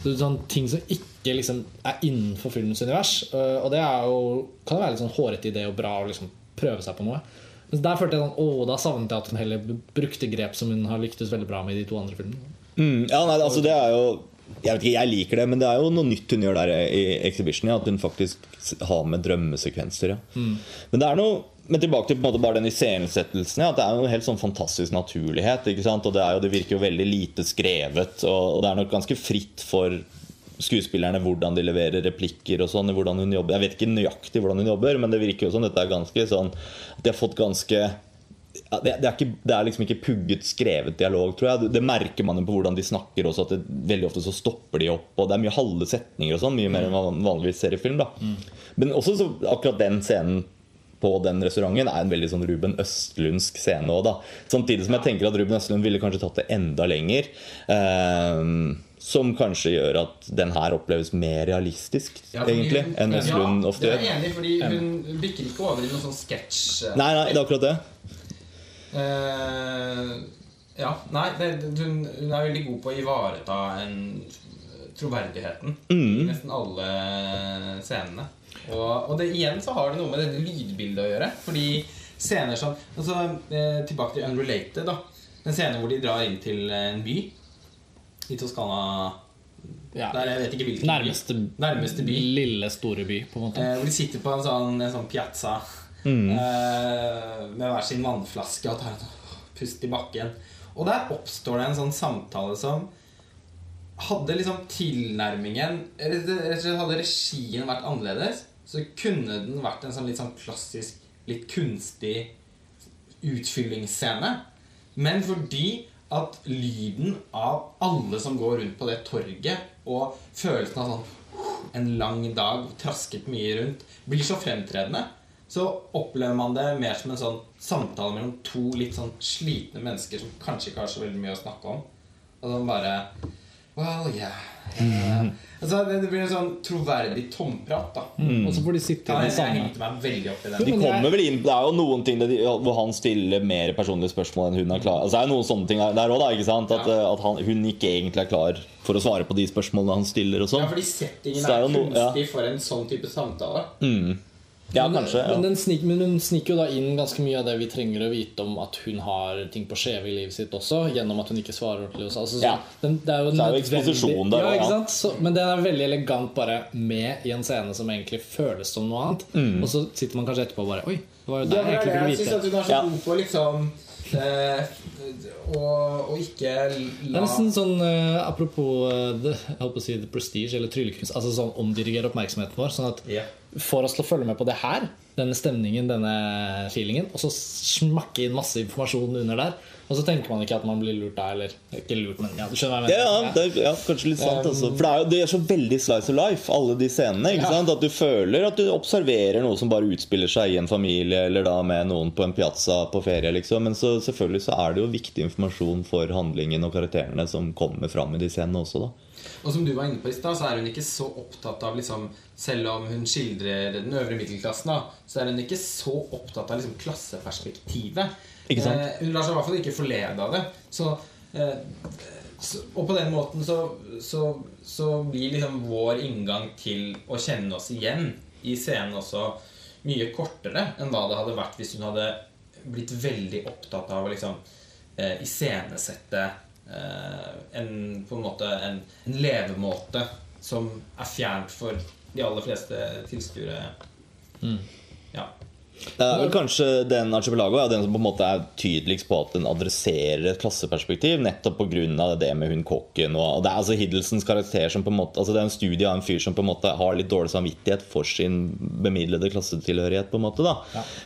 sånne ting som ikke liksom er innenfor filmens univers. Øh, Og det er jo, kan jo være litt sånn hårete idé og bra å liksom prøve seg på noe. Men der følte jeg sånn, å, da savnet jeg at hun heller brukte grep som hun har lyktes veldig bra med i de to andre filmene. Mm, ja, nei, altså det er jo jeg, vet ikke, jeg liker det, men det er jo noe nytt hun gjør der i Exhibition. Ja, at hun faktisk har med drømmesekvenser. Ja. Men det er noe men tilbake til på en måte bare den iscenesettelsen. Ja, det er jo en helt sånn fantastisk naturlighet. Og det, jo, det virker jo veldig lite skrevet. Og, det er nok ganske fritt for skuespillerne hvordan de leverer replikker og sånn. hvordan hun jobber. Jeg vet ikke nøyaktig hvordan hun jobber, men det virker jo som dette er ganske sånn de har fått ganske ja, det, er ikke, det er liksom ikke pugget skrevet dialog, tror jeg. Det, merker man jo på hvordan de snakker også, at det, veldig ofte så stopper de opp. Og det er mye halve setninger og sånn, mye mer enn man vanligvis ser i film. da Men også så, akkurat den scenen på den restauranten er en veldig sånn Ruben Østlundsk scene òg, da. Samtidig som jeg tenker at Ruben Østlund ville kanskje tatt det enda lenger. Eh, som kanskje gjør at den her oppleves mer realistisk, Ja, egentlig, hun- enn Østlund ofte Ja, gjør. jeg er enig, fordi hun bikker ikke over i noen sånn sketsj. Nei, nei, det er akkurat det. Eh, ja, nei, det, hun, hun er veldig god på å ivareta en troverdigheten i nesten alle scenene. Og, og det, igjen så har det noe med dette lydbildet å gjøre. Fordi scener som altså, eh, Tilbake til Unrelated. da En scene hvor de drar inn til en by i Toskana. Ja. Der jeg vet ikke hvilken Nærmeste, by. Nærmeste by. lille, store by, på en måte. Eh, hvor de sitter på en sånn, en sånn piazza eh, med hver sin vannflaske og tar en pust i bakken. Og der oppstår det en sånn samtale som hadde liksom tilnærmingen Rett og slett hadde regien vært annerledes, så kunne den vært en sånn litt sånn klassisk, litt kunstig utfyllingsscene. men fordi at lyden av alle som går rundt på det torget, og følelsen av sånn en lang dag, trasket mye rundt, blir så fremtredende, så opplever man det mer som en sånn samtale mellom to litt sånn slitne mennesker som kanskje ikke har så veldig mye å snakke om. Og sånn bare Well, yeah. yeah. Altså, det, det blir en sånn troverdig tomprat, da. Og så får de sitte i Ja, det jeg, jeg hengte meg veldig opp i De det. Men kommer vel inn, Det er jo noen ting de, hvor han stiller mer personlige spørsmål enn hun er klar altså, Det er jo noen sånne ting der òg, ikke sant? At, Ja. eh, at han, hun ikke egentlig er klar for å svare på de spørsmålene han stiller. og Ja, sånn fordi settingen Så er er, jo no- ja. kunstig for en sånn type samtale. Ja, Men- kanskje. Men, den snik, men hun sniker jo da inn ganske mye av det vi trenger å vite om at hun har ting på skjeve i livet sitt også, gjennom at hun ikke svarer ordentlig. Også. Altså, så, Ja. den, det er jo, Så er jo eksposisjon der, òg. ja. Så, Men den er veldig elegant bare med i en scene som egentlig føles som noe annet. Mm. Og så sitter man kanskje etterpå og bare Oi, det var jo det Ja, jeg det egentlig ville Jeg syns vite. hun er så Ja. god på liksom og, å, å ikke Det er nesten sånn uh, Apropos uh, the, jeg håper å si The Prestige eller tryllekunst. Altså sånn omdirigere oppmerksomheten vår. Sånn at Ja. Får oss til å følge med på det her, denne stemningen, denne feelingen, og så smakke inn masse informasjon under der. Og så tenker man ikke at man blir lurt da, eller ikke lurt, men ja, du skjønner hva jeg mener. ja, det er ja, kanskje litt sant. Altså. For det er jo det er så veldig slice of life, alle de scenene. ikke Ja. sant? At du føler at du observerer noe som bare utspiller seg i en familie, eller da med noen på en piazza på ferie. liksom. Men så, selvfølgelig så er det jo viktig informasjon for handlingen og karakterene som kommer fram i de scenene også, da. Og som du var inne på i stad, så er hun ikke så opptatt av liksom, Selv om hun skildrer den øvre middelklassen, da, så er hun ikke så opptatt av liksom, klasseperspektivet. Eh, hun lar seg i hvert fall ikke forlede av det. Så, eh, så, og på den måten så, så, så blir liksom vår inngang til å kjenne oss igjen i scenen også mye kortere enn hva det hadde vært hvis hun hadde blitt veldig opptatt av å liksom eh, iscenesette en, på en måte en, en levemåte som er fjernt for de aller fleste tilskuere. Ja. Det er vel kanskje den Archipelago er den som på en måte er tydeligst på at den adresserer et klasseperspektiv, nettopp pga. det med hun kokken. Og, og det er altså Hiddelsens karakter som på en måte Altså det er en studie av en fyr som på en måte har litt dårlig samvittighet for sin bemidlede klassetilhørighet. på en måte da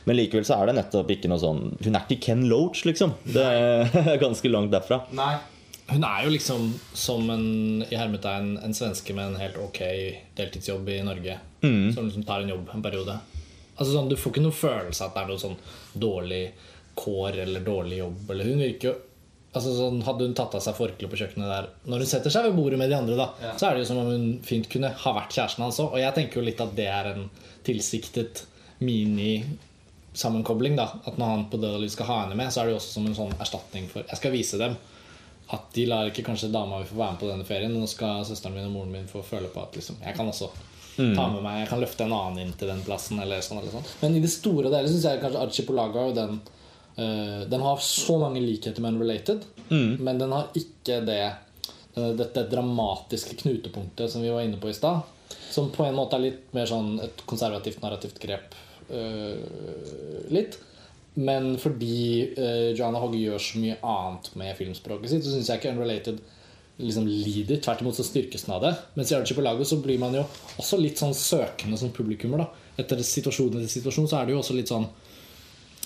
Men likevel så er det nettopp ikke noe sånn Hun er ikke Ken Loach, liksom. Det er [LAUGHS] ganske langt derfra. Nei. Hun er jo liksom som en i hermetegn en svenske med en helt ok deltidsjobb i Norge. Som liksom tar en jobb en periode. Altså sånn, Du får ikke noen følelse av at det er noe sånn dårlig kår eller dårlig jobb. Eller hun virker jo altså sånn, Hadde hun tatt av seg forkleet på kjøkkenet der når hun setter seg ved bordet med de andre, da, Ja. så er det jo som om hun fint kunne ha vært kjæresten hans òg. Og jeg tenker jo litt at det er en tilsiktet minisammenkobling. da At når han på Dødelig skal ha henne med, så er det jo også som en sånn erstatning for Jeg skal vise dem at de lar ikke kanskje dama vi får være med på denne ferien. Nå skal søsteren min og moren min få føle på at liksom, jeg kan også ta med meg Jeg kan løfte en annen inn til den plassen. Eller sånn, eller sånn. Men i det store og hele syns jeg kanskje Archipelago den eh, Den har så mange likheter med Unrelated, men den har ikke det dette dramatiske knutepunktet som vi var inne på i stad. Som på en måte er litt mer sånn et konservativt narrativt grep. eh, litt. Men fordi uh, Joanna Hogg gjør så mye annet med filmspråket sitt, så syns jeg ikke Unrelated liksom lider. Tvert imot så styrkes den av det. Mens i Archipelago så blir man jo også litt sånn søkende som publikummer. da Etter situasjon etter situasjon så er det jo også litt sånn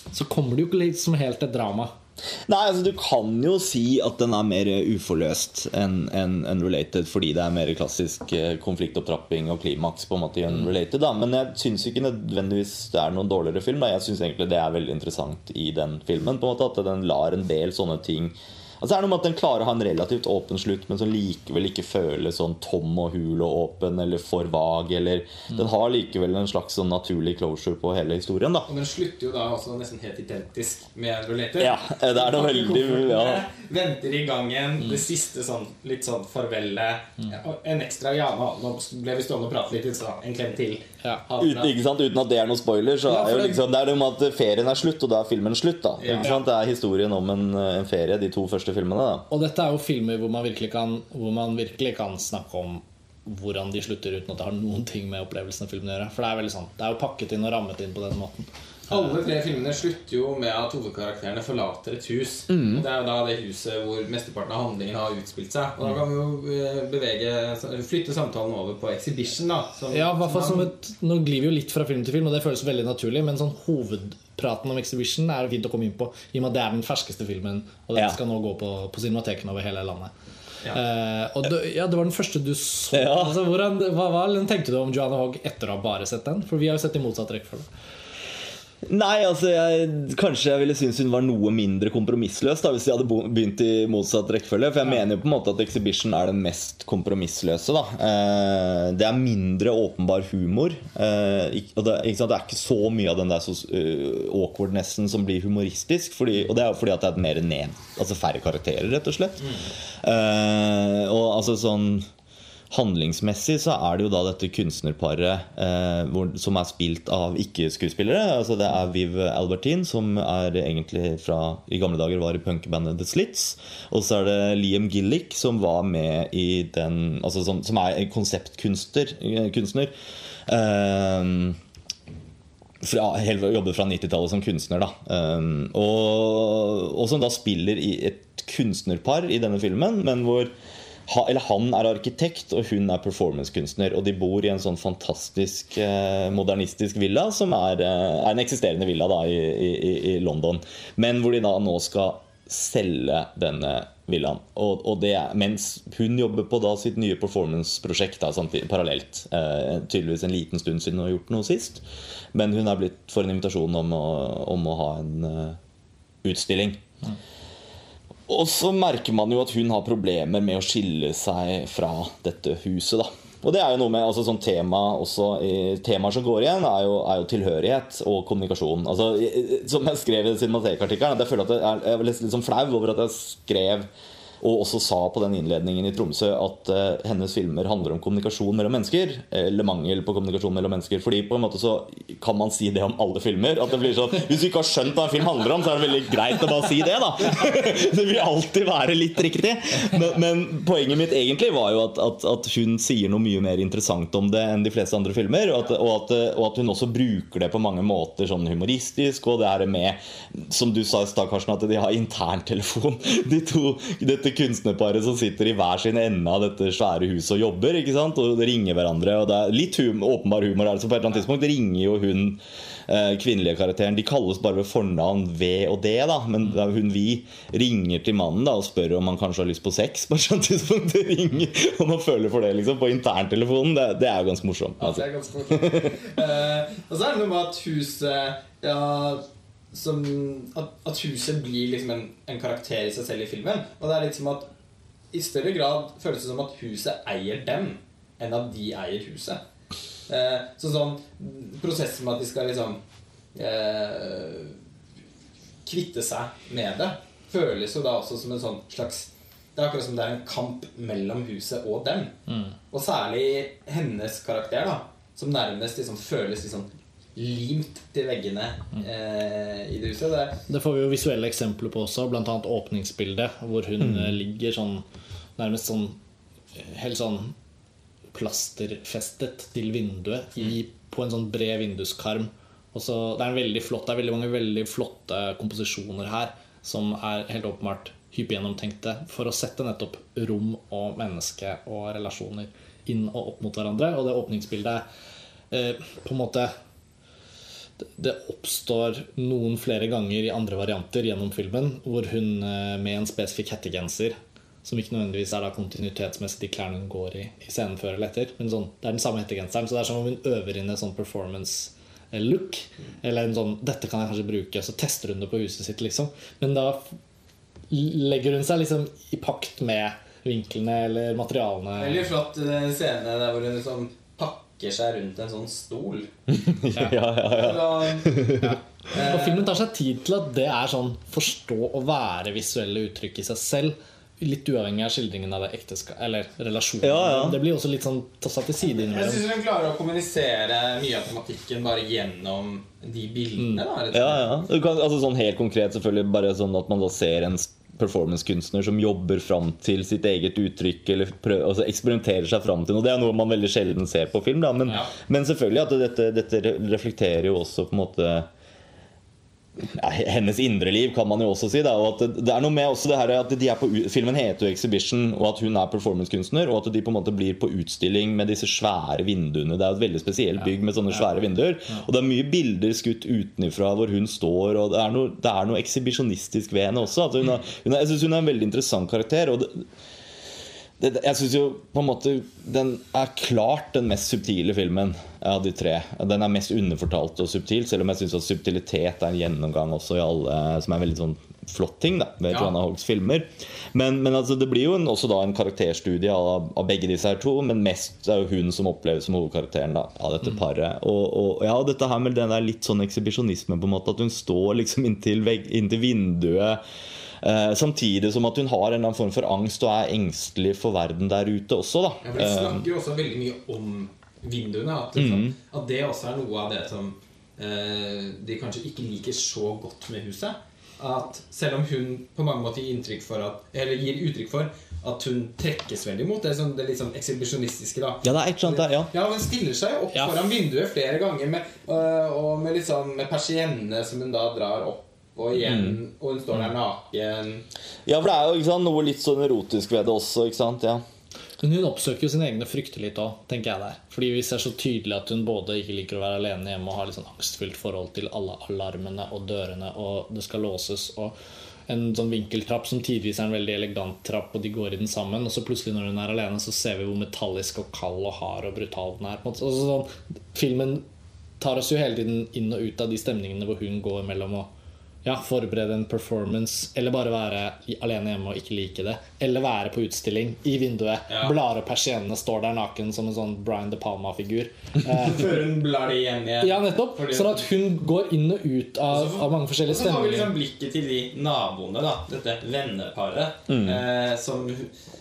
Så kommer det jo ikke litt som helt et drama. Nei, altså Du kan jo si at den er mer uforløst enn en, Unrelated, fordi det er mer klassisk eh, konfliktopptrapping og klimaks på en måte i Unrelated. da Men jeg syns ikke nødvendigvis det er noen dårligere film. Da. Jeg syns egentlig det er veldig interessant i den filmen. på en måte At den lar en del sånne ting Altså det er noe med at Den klarer å ha en relativt åpen slutt, men som likevel ikke føles sånn tom og hul og åpen eller for vag. Eller, Den har likevel en slags sånn naturlig closure på hele historien. da Og den slutter jo da også nesten helt identisk med Related. Ja, det er noe veldig ja. Venter i gangen. Det siste sånn litt sånn farvelet. Mm. En ekstra ja, nå ble vi stående og prate litt. Så en klem til. Ja. Uten, ikke sant? Uten at det er noen spoiler, så Ja, er jo liksom, det er det med at ferien er slutt, og da er filmen slutt. da Ja. ikke sant? Det er historien om en, en ferie, de to første filmene. da Og dette er jo filmer hvor man kan, hvor man virkelig kan snakke om hvordan de slutter uten at det har noen ting med opplevelsen av filmen å gjøre. For det er veldig sånn, det er jo pakket inn og rammet inn på den måten. Alle tre filmene slutter jo med at hovedkarakterene forlater et hus. Og Det er jo da det huset hvor mesteparten av handlingen har utspilt seg. Og da kan vi jo eh, bevege flytte samtalen over på Exhibition, da. som- Ja, hvert fall som et, Nå glir vi jo litt fra film til film, og det føles veldig naturlig. Men sånn hovedpraten om Exhibition er fint å komme inn på, i og med at det er den ferskeste filmen. Og den Ja. skal nå gå på, på cinematekene over hele landet. Ja. Uh, og det, ja, det var den første du så. Ja. Altså, hvordan, hva, hva tenkte du om Joanna Hogg etter å ha bare sett den? For vi har jo sett i motsatt rekkefølge. Nei, altså jeg, Kanskje jeg ville synes hun var noe mindre kompromissløs da, hvis de hadde begynt i motsatt rekkefølge. For jeg mener jo på en måte at Exhibition er den mest kompromissløse. da eh, Det er mindre åpenbar humor. Eh, og det, sant? det er ikke så mye av den der så, uh, awkwardnessen som blir humoristisk. Fordi, og det er jo fordi at det er mer ned, altså færre karakterer, rett og slett. Eh, og altså sånn Handlingsmessig så er det jo da dette kunstnerparet eh, hvor, som er spilt av ikke-skuespillere. Altså Det er Viv Albertine, som er egentlig fra i gamle dager var i punkebandet The Slits. Og så er det Liam Gillick, som var med i den altså som, som er konseptkunstner. eh, kunstner. Eh, fra, jobber fra 90-tallet som kunstner. da um, og, og som da spiller i et kunstnerpar i denne filmen, men hvor ha, eller Han er arkitekt, og hun er performancekunstner. Og de bor i en sånn fantastisk eh, modernistisk villa, som er, eh, er en eksisterende villa da i, i, i London. Men hvor de da nå skal selge denne villaen. Og, og det er, mens hun jobber på da sitt nye performanceprosjekt parallelt. Eh, tydeligvis en liten stund siden hun har gjort noe sist. Men hun er blitt for en invitasjon om å, om å ha en uh, utstilling. Og så merker man jo at hun har problemer med å skille seg fra dette huset. da og det er jo noe med altså, sånn tema også, Temaer som går igjen, er jo, er jo tilhørighet og kommunikasjon. Altså, som jeg skrev i at jeg føler at jeg er, jeg er litt, litt sånn flau over at jeg skrev og også sa på den innledningen i Tromsø at eh, hennes filmer handler om kommunikasjon mellom mennesker. Eller mangel på kommunikasjon mellom mennesker. Fordi på en måte så kan man si det om alle filmer. At det blir sånn, Hvis du ikke har skjønt hva en film handler om, så er det veldig greit å bare si det. da [LAUGHS] Det vil alltid være litt riktig. Men, men poenget mitt egentlig var jo at, at, at hun sier noe mye mer interessant om det enn de fleste andre filmer. Og at, og at, og at hun også bruker det på mange måter sånn humoristisk. Og det er med, som du sa Karsten, at de har interntelefon. [LAUGHS] De to, dette kunstnerparet som sitter i hver sin ende av dette svære huset og jobber. ikke sant? Og ringer hverandre. Og det er litt hum, åpenbar humor. Altså på et eller annet tidspunkt ringer jo hun eh, kvinnelige karakteren. De kalles bare ved fornavn V og D, da. Men hun Vi ringer til mannen da og spør om han kanskje har lyst på sex. på et eller annet tidspunkt. [LAUGHS] Det ringer, og man føler for det liksom på interntelefonen. Det, det er jo ganske morsomt. Ja, det Altså. er ganske morsomt. uh, [LAUGHS] og så er det noe med at huset ja, som, at, at huset blir liksom en, en karakter i seg selv i filmen. Og det er litt som at i større grad føles det som at huset eier dem, enn at de eier huset. Eh, så sånn prosess med at de skal liksom eh, kvitte seg med det, føles jo da også som en sånn slags Det er akkurat som det er en kamp mellom huset og dem. Og særlig hennes karakter, da som nærmest liksom føles liksom limt til veggene eh, i det huset. Det er, Det får vi jo visuelle eksempler på også, bl.a. åpningsbildet, hvor hun mm. ligger sånn nærmest sånn eh, helt sånn plasterfestet til vinduet i, på en sånn bred vinduskarm. Og så, det er en veldig flott Det er veldig mange veldig flotte komposisjoner her som er helt åpenbart hypergjennomtenkte for å sette nettopp rom og menneske og relasjoner inn og opp mot hverandre. Og det åpningsbildet eh, på en måte det- oppstår noen flere ganger i andre varianter gjennom filmen, hvor hun eh, med en spesifikk hettegenser, som ikke nødvendigvis er da kontinuitetsmessig de klærne hun går i i scenen før eller etter, men sånn, det er den samme hettegenseren, så det er som om hun øver inn en sånn performance-look. Eller en sånn 'Dette kan jeg kanskje bruke', så tester hun det på huset sitt, liksom. Men da legger hun seg liksom i pakt med vinklene eller materialene. veldig flott eh, scene der hvor hun liksom pakker seg rundt en sånn stol. [LAUGHS] Ja, ja, ja. ja. [LAUGHS] Og filmen tar seg tid til at det er sånn forstå og være visuelle uttrykk i seg selv. Litt uavhengig av skildringen av det ekteskap eller relasjonen. Ja, ja. Det blir også litt sånn tassa til side jeg innimellom. syns hun klarer å kommunisere mye av tematikken bare gjennom de bildene. Da, Ja, ja. Du kan, altså sånn helt konkret selvfølgelig bare sånn at man da ser en performancekunstner som jobber fram til sitt eget uttrykk eller prøver, altså eksperimenterer seg fram til noe. Det er noe man veldig sjelden ser på film. Men, Ja. men selvfølgelig at dette, dette reflekterer jo også på en måte ja, hennes indre liv, kan man jo også si. Da. Og at det, er noe med også det her at de er på, Filmen heter jo 'Exhibition', og at hun er performancekunstner. Og at de på en måte blir på utstilling med disse svære vinduene. Det er et veldig spesielt bygg med sånne svære vinduer. Og det er mye bilder skutt utenfra hvor hun står, og det er noe, det er noe ekshibisjonistisk ved henne også. Hun er, hun er, jeg syns hun er en veldig interessant karakter. Og det, det, jeg synes jo på en måte Den er klart den mest subtile filmen av de tre. Den er mest underfortalt og subtil, selv om jeg syns subtilitet er en gjennomgang også i alle Som er en veldig sånn flott ting da ved Ja. Joanna Hoggs filmer. Men, men altså, det blir jo en, også da en karakterstudie av, av begge disse her to, men mest er jo hun som oppleves som hovedkarakteren da, av dette paret. Og, og ja, dette her med den der litt sånn ekshibisjonisme, på en måte, at hun står liksom inntil, vegg, inntil vinduet. Eh, samtidig som at hun har en eller annen form for angst og er engstelig for verden der ute også. da Ja, for De Eh, snakker jo også veldig mye om vinduene. At, liksom, at det også er noe av det som eh, de kanskje ikke liker så godt med huset. At selv om hun på mange måter gir, for at, eller gir uttrykk for at hun trekkes veldig mot det, sånn, det litt sånn ekshibisjonistiske. da Ja, det er sant, ja. Ja, Hun stiller seg opp Ja. foran vinduet flere ganger med, og med, liksom, med persiennene som hun da drar opp og igjen. Og hun står der naken. ja, for det er jo ikke sant, noe litt sånn erotisk ved det også. ikke sant, ja Men hun oppsøker jo sine egne frykter litt òg, tenker jeg der. Fordi vi ser så tydelig at hun både ikke liker å være alene hjemme og har litt sånn angstfylt forhold til alle alarmene og dørene, og det skal låses. og en sånn vinkeltrapp som tidvis er en veldig elegant trapp, og de går i den sammen. Og så plutselig når hun er alene, så ser vi hvor metallisk og kald og hard og brutal den er. på en måte. Altså, sånn, filmen tar oss jo hele tiden inn og ut av de stemningene hvor hun går mellom å ja, forberede en performance, eller bare være alene hjemme og ikke like det. Eller være på utstilling i vinduet, Ja. blar opp persiennene, står der naken som en sånn Brian De Palma-figur. [LAUGHS] Eh, Før hun blar det igjen igjen. ja, nettopp. Fordi- Sånn at hun går inn og ut av, Og så- av mange Og forskjellige så har vi liksom blikket til de naboene, da. Dette venneparet. Eh, som,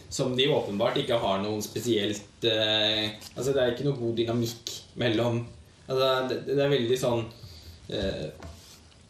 som de åpenbart ikke har noen spesielt eh, Altså Det er ikke noe god dynamikk mellom Altså Det, det er veldig sånn eh,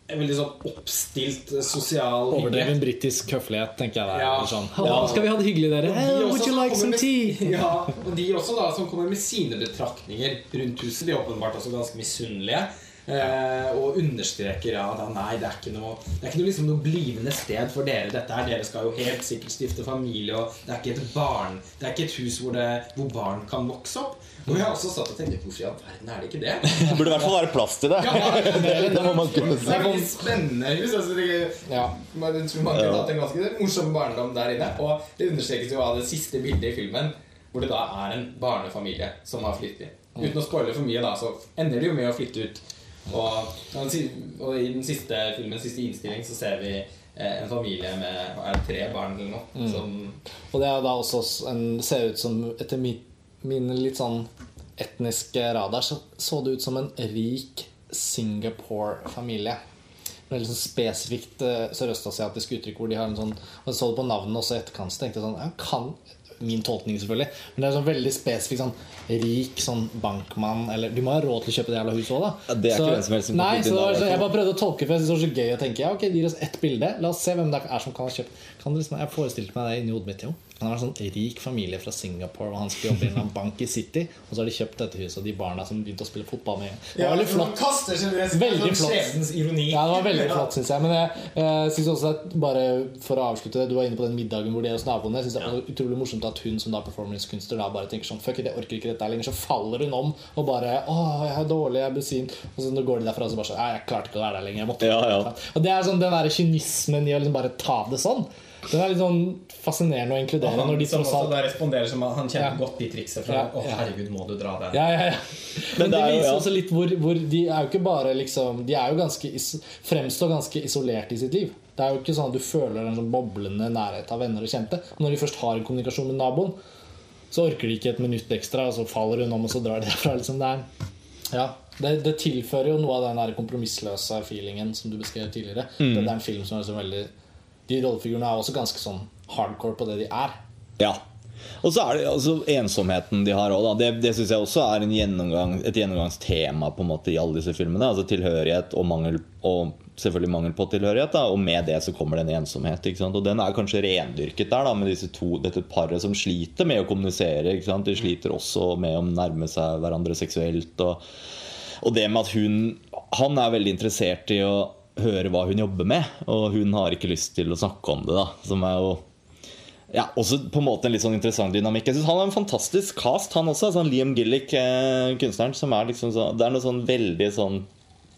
en Veldig sånn oppstilt eh, sosial Overdreven britisk høflighet, tenker jeg. Der. Ja. Sånn, Ja. Skal vi ha det hyggelig, dere? De Hey, også would you like some med- tea? [LAUGHS] Ja, og de også da som kommer med sine betraktninger rundt huset. De er åpenbart også ganske misunnelige. Eh, og understreker ja, da, nei, det er ikke noe Det er ikke noe, liksom, noe blivende sted for dere. Dette her, Dere skal jo helt sikkert stifte familie, og det er ikke et barn Det er ikke et hus hvor, det, hvor barn kan vokse opp. Og jeg har også satt og tenkt hvorfor i all verden er det ikke det? Det burde i hvert fall være plass til det. det [LAUGHS] må man kunne Det er et veldig spennende hus. Altså, det, Ja. man, jeg tror man kunne hatt en ganske morsom barndom der inne. Og det understrekes jo av det siste bildet i filmen, hvor det da er en barnefamilie som har flyttet. Uten å spoile for mye, da, så ender det jo med å flytte ut. Og, og i den siste filmens siste innstilling så ser vi eh, en familie med er det, tre barn eller noe. Som, Og det er da også en, ser ut som Etter min, min litt sånn etniske radar så, så det ut som en rik Singapore-familie. Med litt sånn spesifikt eh, sørøstasiatisk uttrykk hvor de har en sånn Og jeg så det på navnet også i etterkant, så tenkte jeg sånn ja, kan, Min tolkning, selvfølgelig. Men det er sånn veldig spesifikk sånn rik sånn bankmann eller Du må ha råd til å kjøpe det jævla huset òg, da. Ja, det er ikke hvem som helst som Nei, så så jeg bare prøvde å tolke, for jeg synes det var så gøy å tenke. Ja, ok, gir oss ett bilde. La oss se hvem det er som kan ha kjøpt. Kan du liksom, jeg forestilte meg det inni hodet mitt. jo Han har en sånn rik familie fra Singapore, og han skal jobbe i en bank i City. Og så har de kjøpt dette huset, og de barna som begynte å spille fotball med. Det var veldig flott. Veldig flott. Ja, det var veldig flott, syns jeg. Men jeg, jeg synes også at bare for å avslutte det, du var inne på den middagen hvor de er hos naboene. Jeg synes det er utrolig morsomt at hun som da er performancekunstner da bare tenker sånn Fuck it, jeg orker ikke dette lenger. Så faller hun om og bare Å, jeg er dårlig, jeg er besin. Og så går de derfra og så bare sånn jeg klarte ikke å være der lenger. Jeg måtte Ja, ja. Og det er sånn den derre kynismen i å liksom bare ta det sånn. Den er litt sånn fascinerende og inkludere Han når de som også da responderer som han kjenner Ja. godt de trikset fra Ja, Å, ja. herregud, må du dra den? Ja, ja, ja. Men, det det, er jo- viser ja. også litt hvor, hvor De er jo ikke bare liksom De er jo ganske is fremstår ganske isolert i sitt liv. Det er jo ikke sånn at du føler en sånn boblende nærhet av venner og kjente. Når de først har en kommunikasjon med naboen, så orker de ikke et minutt ekstra, og så faller hun om, og så drar de [LAUGHS] derfra. Liksom. Det, er, ja, det, det tilfører jo noe av den der kompromissløse feelingen som du beskrev tidligere. Det, det er en film som er så veldig De rollefigurene er også ganske sånn hardcore på det de er. Ja. Og så er det altså ensomheten de har òg, Det, det syns jeg også er en gjennomgang, et gjennomgangstema på en måte i alle disse filmene. Altså Tilhørighet og mangel og selvfølgelig mangel på tilhørighet. Da, og med det så kommer det en ensomhet. Og den er kanskje rendyrket der da, med disse to, dette paret som sliter med å kommunisere. De sliter også med å nærme seg hverandre seksuelt. Og, og det med at hun Han er veldig interessert i å høre hva hun jobber med, og hun har ikke lyst til å snakke om det. da, Som er jo ja, også på en måte en litt sånn interessant dynamikk. Jeg synes Han er en fantastisk cast, han også. Sånn Liam Gillick, eh, kunstneren. som er liksom så, Det er noe sånn veldig sånn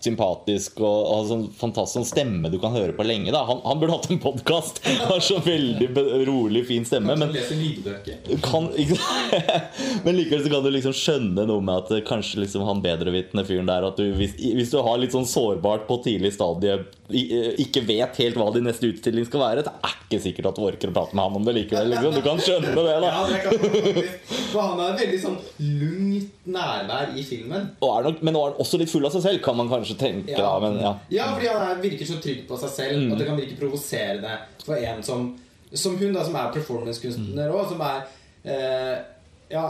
sympatisk og, og sånn fantastisk sånn stemme du kan høre på lenge. Da. Han, han burde hatt en podkast! Har så veldig rolig, fin stemme. Men, kan, [LAUGHS] men likevel så kan du liksom skjønne noe med at kanskje liksom han bedrevitende fyren der at du, hvis, hvis du har litt sånn sårbart på tidlig stadie ikke vet helt hva din neste utstilling skal være, det er ikke sikkert at du orker å prate med han om det likevel. Liksom. Du kan skjønne det, da. Ja, det kan. For han et veldig sånn lungt nærvær i filmen. Og er nok, men er også litt full av seg selv, kan man kanskje tenke. Da, men, ja. Ja, fordi han er, virker så trygg på seg selv Mm. at det kan virke provoserende for en som Som hun, da, som er performancekunstner òg, som er eh, Ja,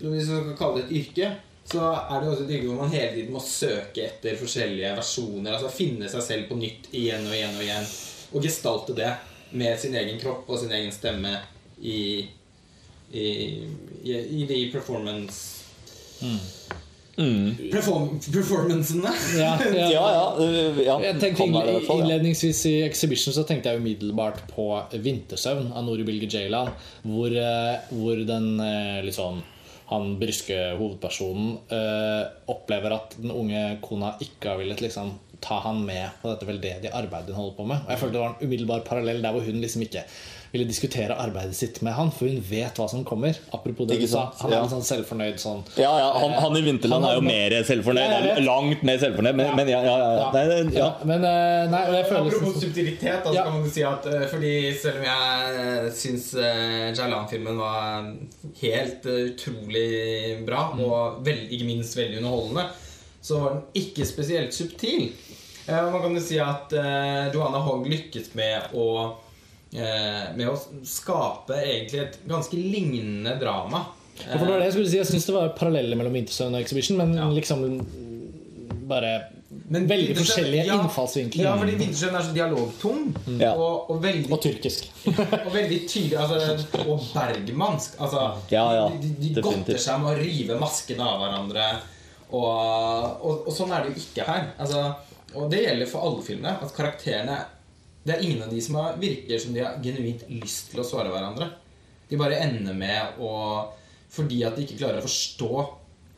hvis man kan kalle det et yrke, så er det også et yrke hvor man hele tiden må søke etter forskjellige versjoner. Altså finne seg selv på nytt igjen og igjen og igjen. Og gestalte det med sin egen kropp og sin egen stemme i i, i, i de performance Perform, performancene. [LAUGHS] Ja, ja. Ja, ja, ja. Jeg tenkte fall, ja. Innledningsvis i Exhibition så tenkte jeg umiddelbart på 'Vintersøvn' av Nori Bilge Ceylan. Hvor, eh, hvor den liksom litt sånn han bryske hovedpersonen øh, opplever at den unge kona ikke har villet liksom ta han med på dette veldedige arbeidet hun holder på med. Og jeg følte det var en umiddelbar parallell der hvor hun liksom ikke ville diskutere arbeidet sitt med han, for hun vet hva som kommer. Apropos det du sa. Han er Ja. litt sånn selvfornøyd sånn Ja, ja, han, han i Vinterland Han er jo mer selvfornøyd. Ja. Langt mer selvfornøyd. Men, Ja. men ja, ja, ja, ja. Nei, det- ja. ja. Men eh, nei, Apropos subtilitet, da, så Ja. kan man jo si at eh, fordi selv om jeg syns uh, Jailan-filmen var helt eh, utrolig bra, Mm. og vel, ikke minst veldig underholdende, så var den ikke spesielt subtil. Eh, man kan jo si at Johanna Hogg lykkes med å eh, Med å skape egentlig et ganske lignende drama. Ja, for det var det jeg skulle si Jeg syns det var paralleller mellom Wintersøen og Exhibition, men Ja. liksom bare Men veldig forskjellige ja, innfallsvinkler. Ja, fordi Vintersjøen er så dialogtung Mm. og, og veldig Og tyrkisk. [LAUGHS] og veldig tydelig altså, Og bergmansk. Altså, Ja, ja, de, de, de godter seg med å rive maskene av hverandre. Og, og, og sånn er det jo ikke her. Altså, og det gjelder for alle filmene. At karakterene Det er ingen av de som har, virker som de har genuint lyst til å svare hverandre. De bare ender med å Fordi at de ikke klarer å forstå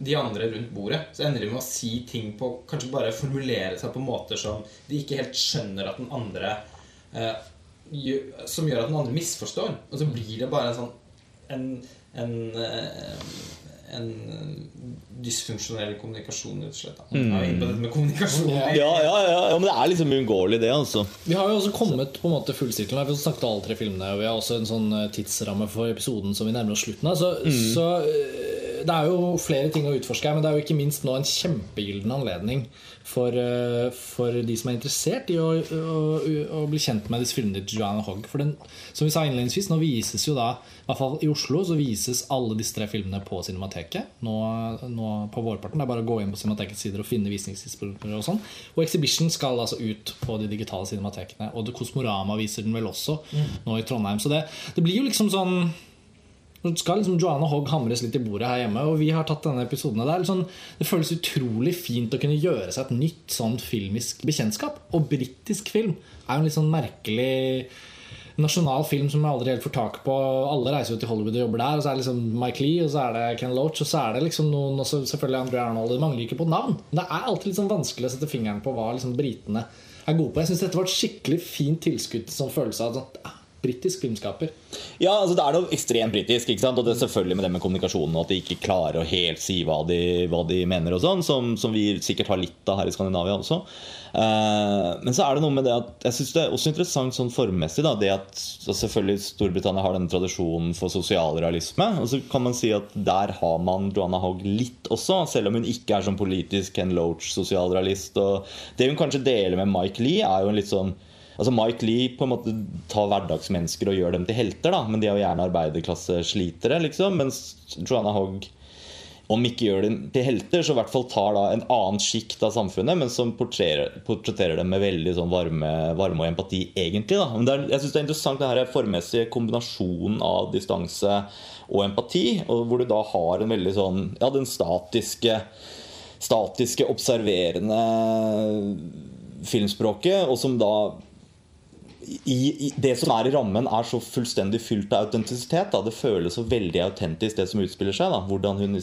de andre rundt bordet, så ender de med å si ting på Kanskje bare formulere seg på måter som de ikke helt skjønner at den andre eh, Som gjør at den andre misforstår. Og så blir det bare en sånn En, en, eh, en dysfunksjonell kommunikasjon, rett og slett. dette med kommunikasjon. Ja. Ja, ja, ja, men det er liksom uunngåelig, det, altså. Vi har jo også kommet på en måte fullsirkelen. her. Vi har snakket om alle tre filmene, og vi har også en sånn eh, tidsramme for episoden som vi nærmer oss slutten av. Så, så eh, det er jo flere ting å utforske her, men det er jo ikke minst nå en kjempegyllen anledning for, eh, for de som er interessert i å, å, å bli kjent med disse filmene til Joanna Hogg. For den, som vi sa innledningsvis, nå vises jo da, i hvert fall i Oslo, så vises alle disse tre filmene på Cinemateket. Nå, nå på vårparten. Det er bare å gå inn på Cinematekets sider og finne visningstidspunkter og sånn. Og Exhibition skal altså ut på de digitale cinematekene. Og Kosmorama viser den vel også nå i Trondheim. Så det, det blir jo liksom sånn nå skal liksom Joanna Hogg hamres litt i bordet her hjemme, og vi har tatt denne episoden. Det, er sånn, det føles utrolig fint å kunne gjøre seg et nytt sånn filmisk bekjentskap. Og britisk film er jo en litt sånn merkelig nasjonal film som jeg aldri helt får tak på. Alle reiser jo til Hollywood og jobber der. Og så er det liksom Mike Lee, og så er det Ken Loach, og så er det liksom noen og så selvfølgelig Andrew Arnold. Det mangler ikke på navn. Men det er alltid litt sånn vanskelig å sette fingeren på hva liksom britene er gode på. Jeg syns dette var et skikkelig fint tilskudd til sånn følelse av at ah, britisk filmskaper. Ja, altså Det er noe ekstremt britisk. ikke sant? Og det er selvfølgelig med det med kommunikasjonen og at de ikke klarer å helt si hva de, hva de mener, og sånn, som, som vi sikkert har litt av her i Skandinavia også. Uh, men så er det noe med det at jeg synes det er også interessant sånn formmessig da, det at selvfølgelig Storbritannia har denne tradisjonen for sosialrealisme. Og så kan man si at der har man Joanna Hogg litt også, selv om hun ikke er sånn politisk Ken Loach sosialrealist. Og det hun kanskje deler med Mike Lee, er jo en litt sånn Altså Mike Lee på en måte tar hverdagsmennesker og gjør dem til helter, da, men de er jo gjerne arbeiderklasseslitere, liksom. Mens Joanna Hogg om ikke gjør dem til helter, så i hvert fall tar da en annen sjikt av samfunnet, men som portretterer, dem med veldig sånn varme, varme og empati, egentlig. da. Men er, jeg synes det er interessant det her formmessige kombinasjonen av distanse og empati, og hvor du da har en veldig sånn Ja, den statiske statiske, observerende filmspråket, og som da i, i, det som er i rammen, er så fullstendig fylt av autentisitet. Det føles så veldig autentisk, det som utspiller seg. Da. Hvordan hun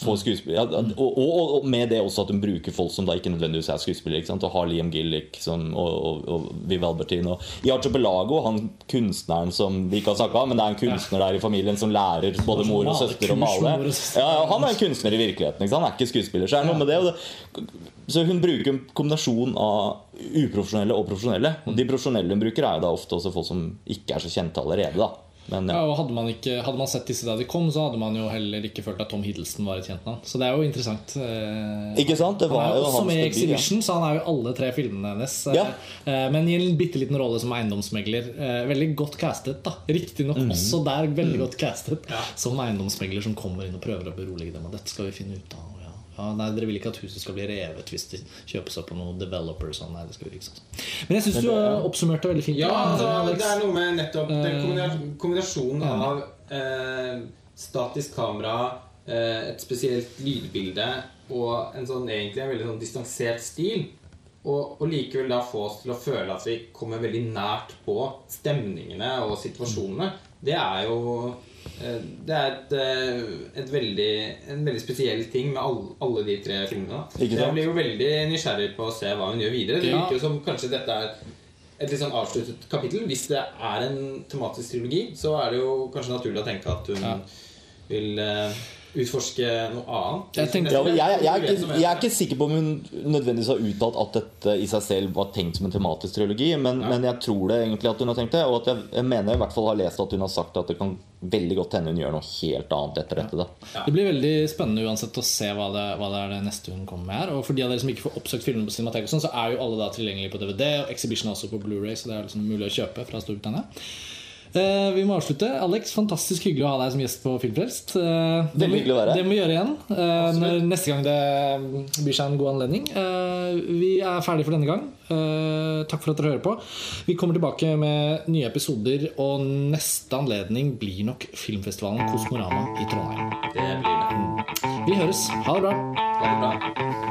får skuespill ja, og, og, og, med det også at hun bruker folk som da ikke nødvendigvis er skuespillere. Ikke sant? Og har Liam Gillick som, og, og, Viv Albertine. Og I Archipelago, han kunstneren som vi ikke har snakka om, men det er en kunstner der i familien som lærer både mor og søster å male. Ja, han er en kunstner i virkeligheten. Ikke sant? Han er ikke skuespiller. Så er det noe med det. Så hun bruker en kombinasjon av uprofesjonelle og profesjonelle. Og de profesjonelle hun bruker, er jo da ofte også folk som ikke er så kjente allerede. da men, ja. Ja, og hadde man, ikke, hadde man, sett disse da de kom, så hadde man jo heller ikke følt at Tom Hiddleston var et kjent navn. Så det er jo interessant. Eh, ikke sant? Det var han er jo også med i Exhibition, ja. så han er jo i alle tre filmene hennes. Ja. Eh, men i en bitte liten rolle som eiendomsmegler. Eh, veldig godt castet, da. Riktignok mm. også der veldig mm. godt castet. Som eiendomsmegler som kommer inn og prøver å berolige dem. Og dette skal vi finne ut av ja, nei, Dere vil ikke at huset skal bli revet hvis det kjøpes opp av noen developer. Sånn. Nei, det skal vi ikke sånn. Men jeg syns du har oppsummert det veldig fint. Ja, altså, det er noe med nettopp den eh, kombinasjonen av eh, statisk kamera, eh, et spesielt lydbilde og en sånn egentlig en veldig sånn distansert stil. Og, og, likevel da få oss til å føle at vi kommer veldig nært på stemningene og situasjonene. Det er jo det er et, eh, et veldig, en veldig spesiell ting med alle, alle de tre filmene. Jeg blir jo veldig nysgjerrig på å se hva hun gjør videre. Det virker jo som kanskje dette er et litt sånn avsluttet kapittel. Hvis det er en tematisk trilogi, så er det jo kanskje naturlig å tenke at hun ja. vil uh, utforske noe annet. Jeg, tenkte, ja, jeg, jeg, er ikke, jeg, er ikke, sikker på om hun nødvendigvis har uttalt at dette i seg selv var tenkt som en tematisk trilogi, men, ja. men jeg tror det egentlig at hun har tenkt det. Og at jeg, mener i hvert fall har lest at hun har sagt at det kan veldig godt hende hun gjør noe helt annet etter dette. Ja. Det blir veldig spennende uansett å se hva det, hva det, er det neste hun kommer med her. Og for de av dere som ikke får oppsøkt filmene på Cinematek, så er jo alle da tilgjengelige på DVD, og Exhibition også på Blu-ray, så det er liksom mulig å kjøpe fra Storbritannia. Eh, vi må avslutte. Alex, fantastisk hyggelig å ha deg som gjest på Filmfrelst. hyggelig det, må, det må vi gjøre igjen uh, når, neste gang det byr seg en god anledning. Vi er ferdige for denne gang. Takk for at dere hører på. Vi kommer tilbake med nye episoder, og neste anledning blir nok filmfestivalen Kosmorama i Trondheim. Det blir det. Vi høres. Ha det bra. Ha det bra.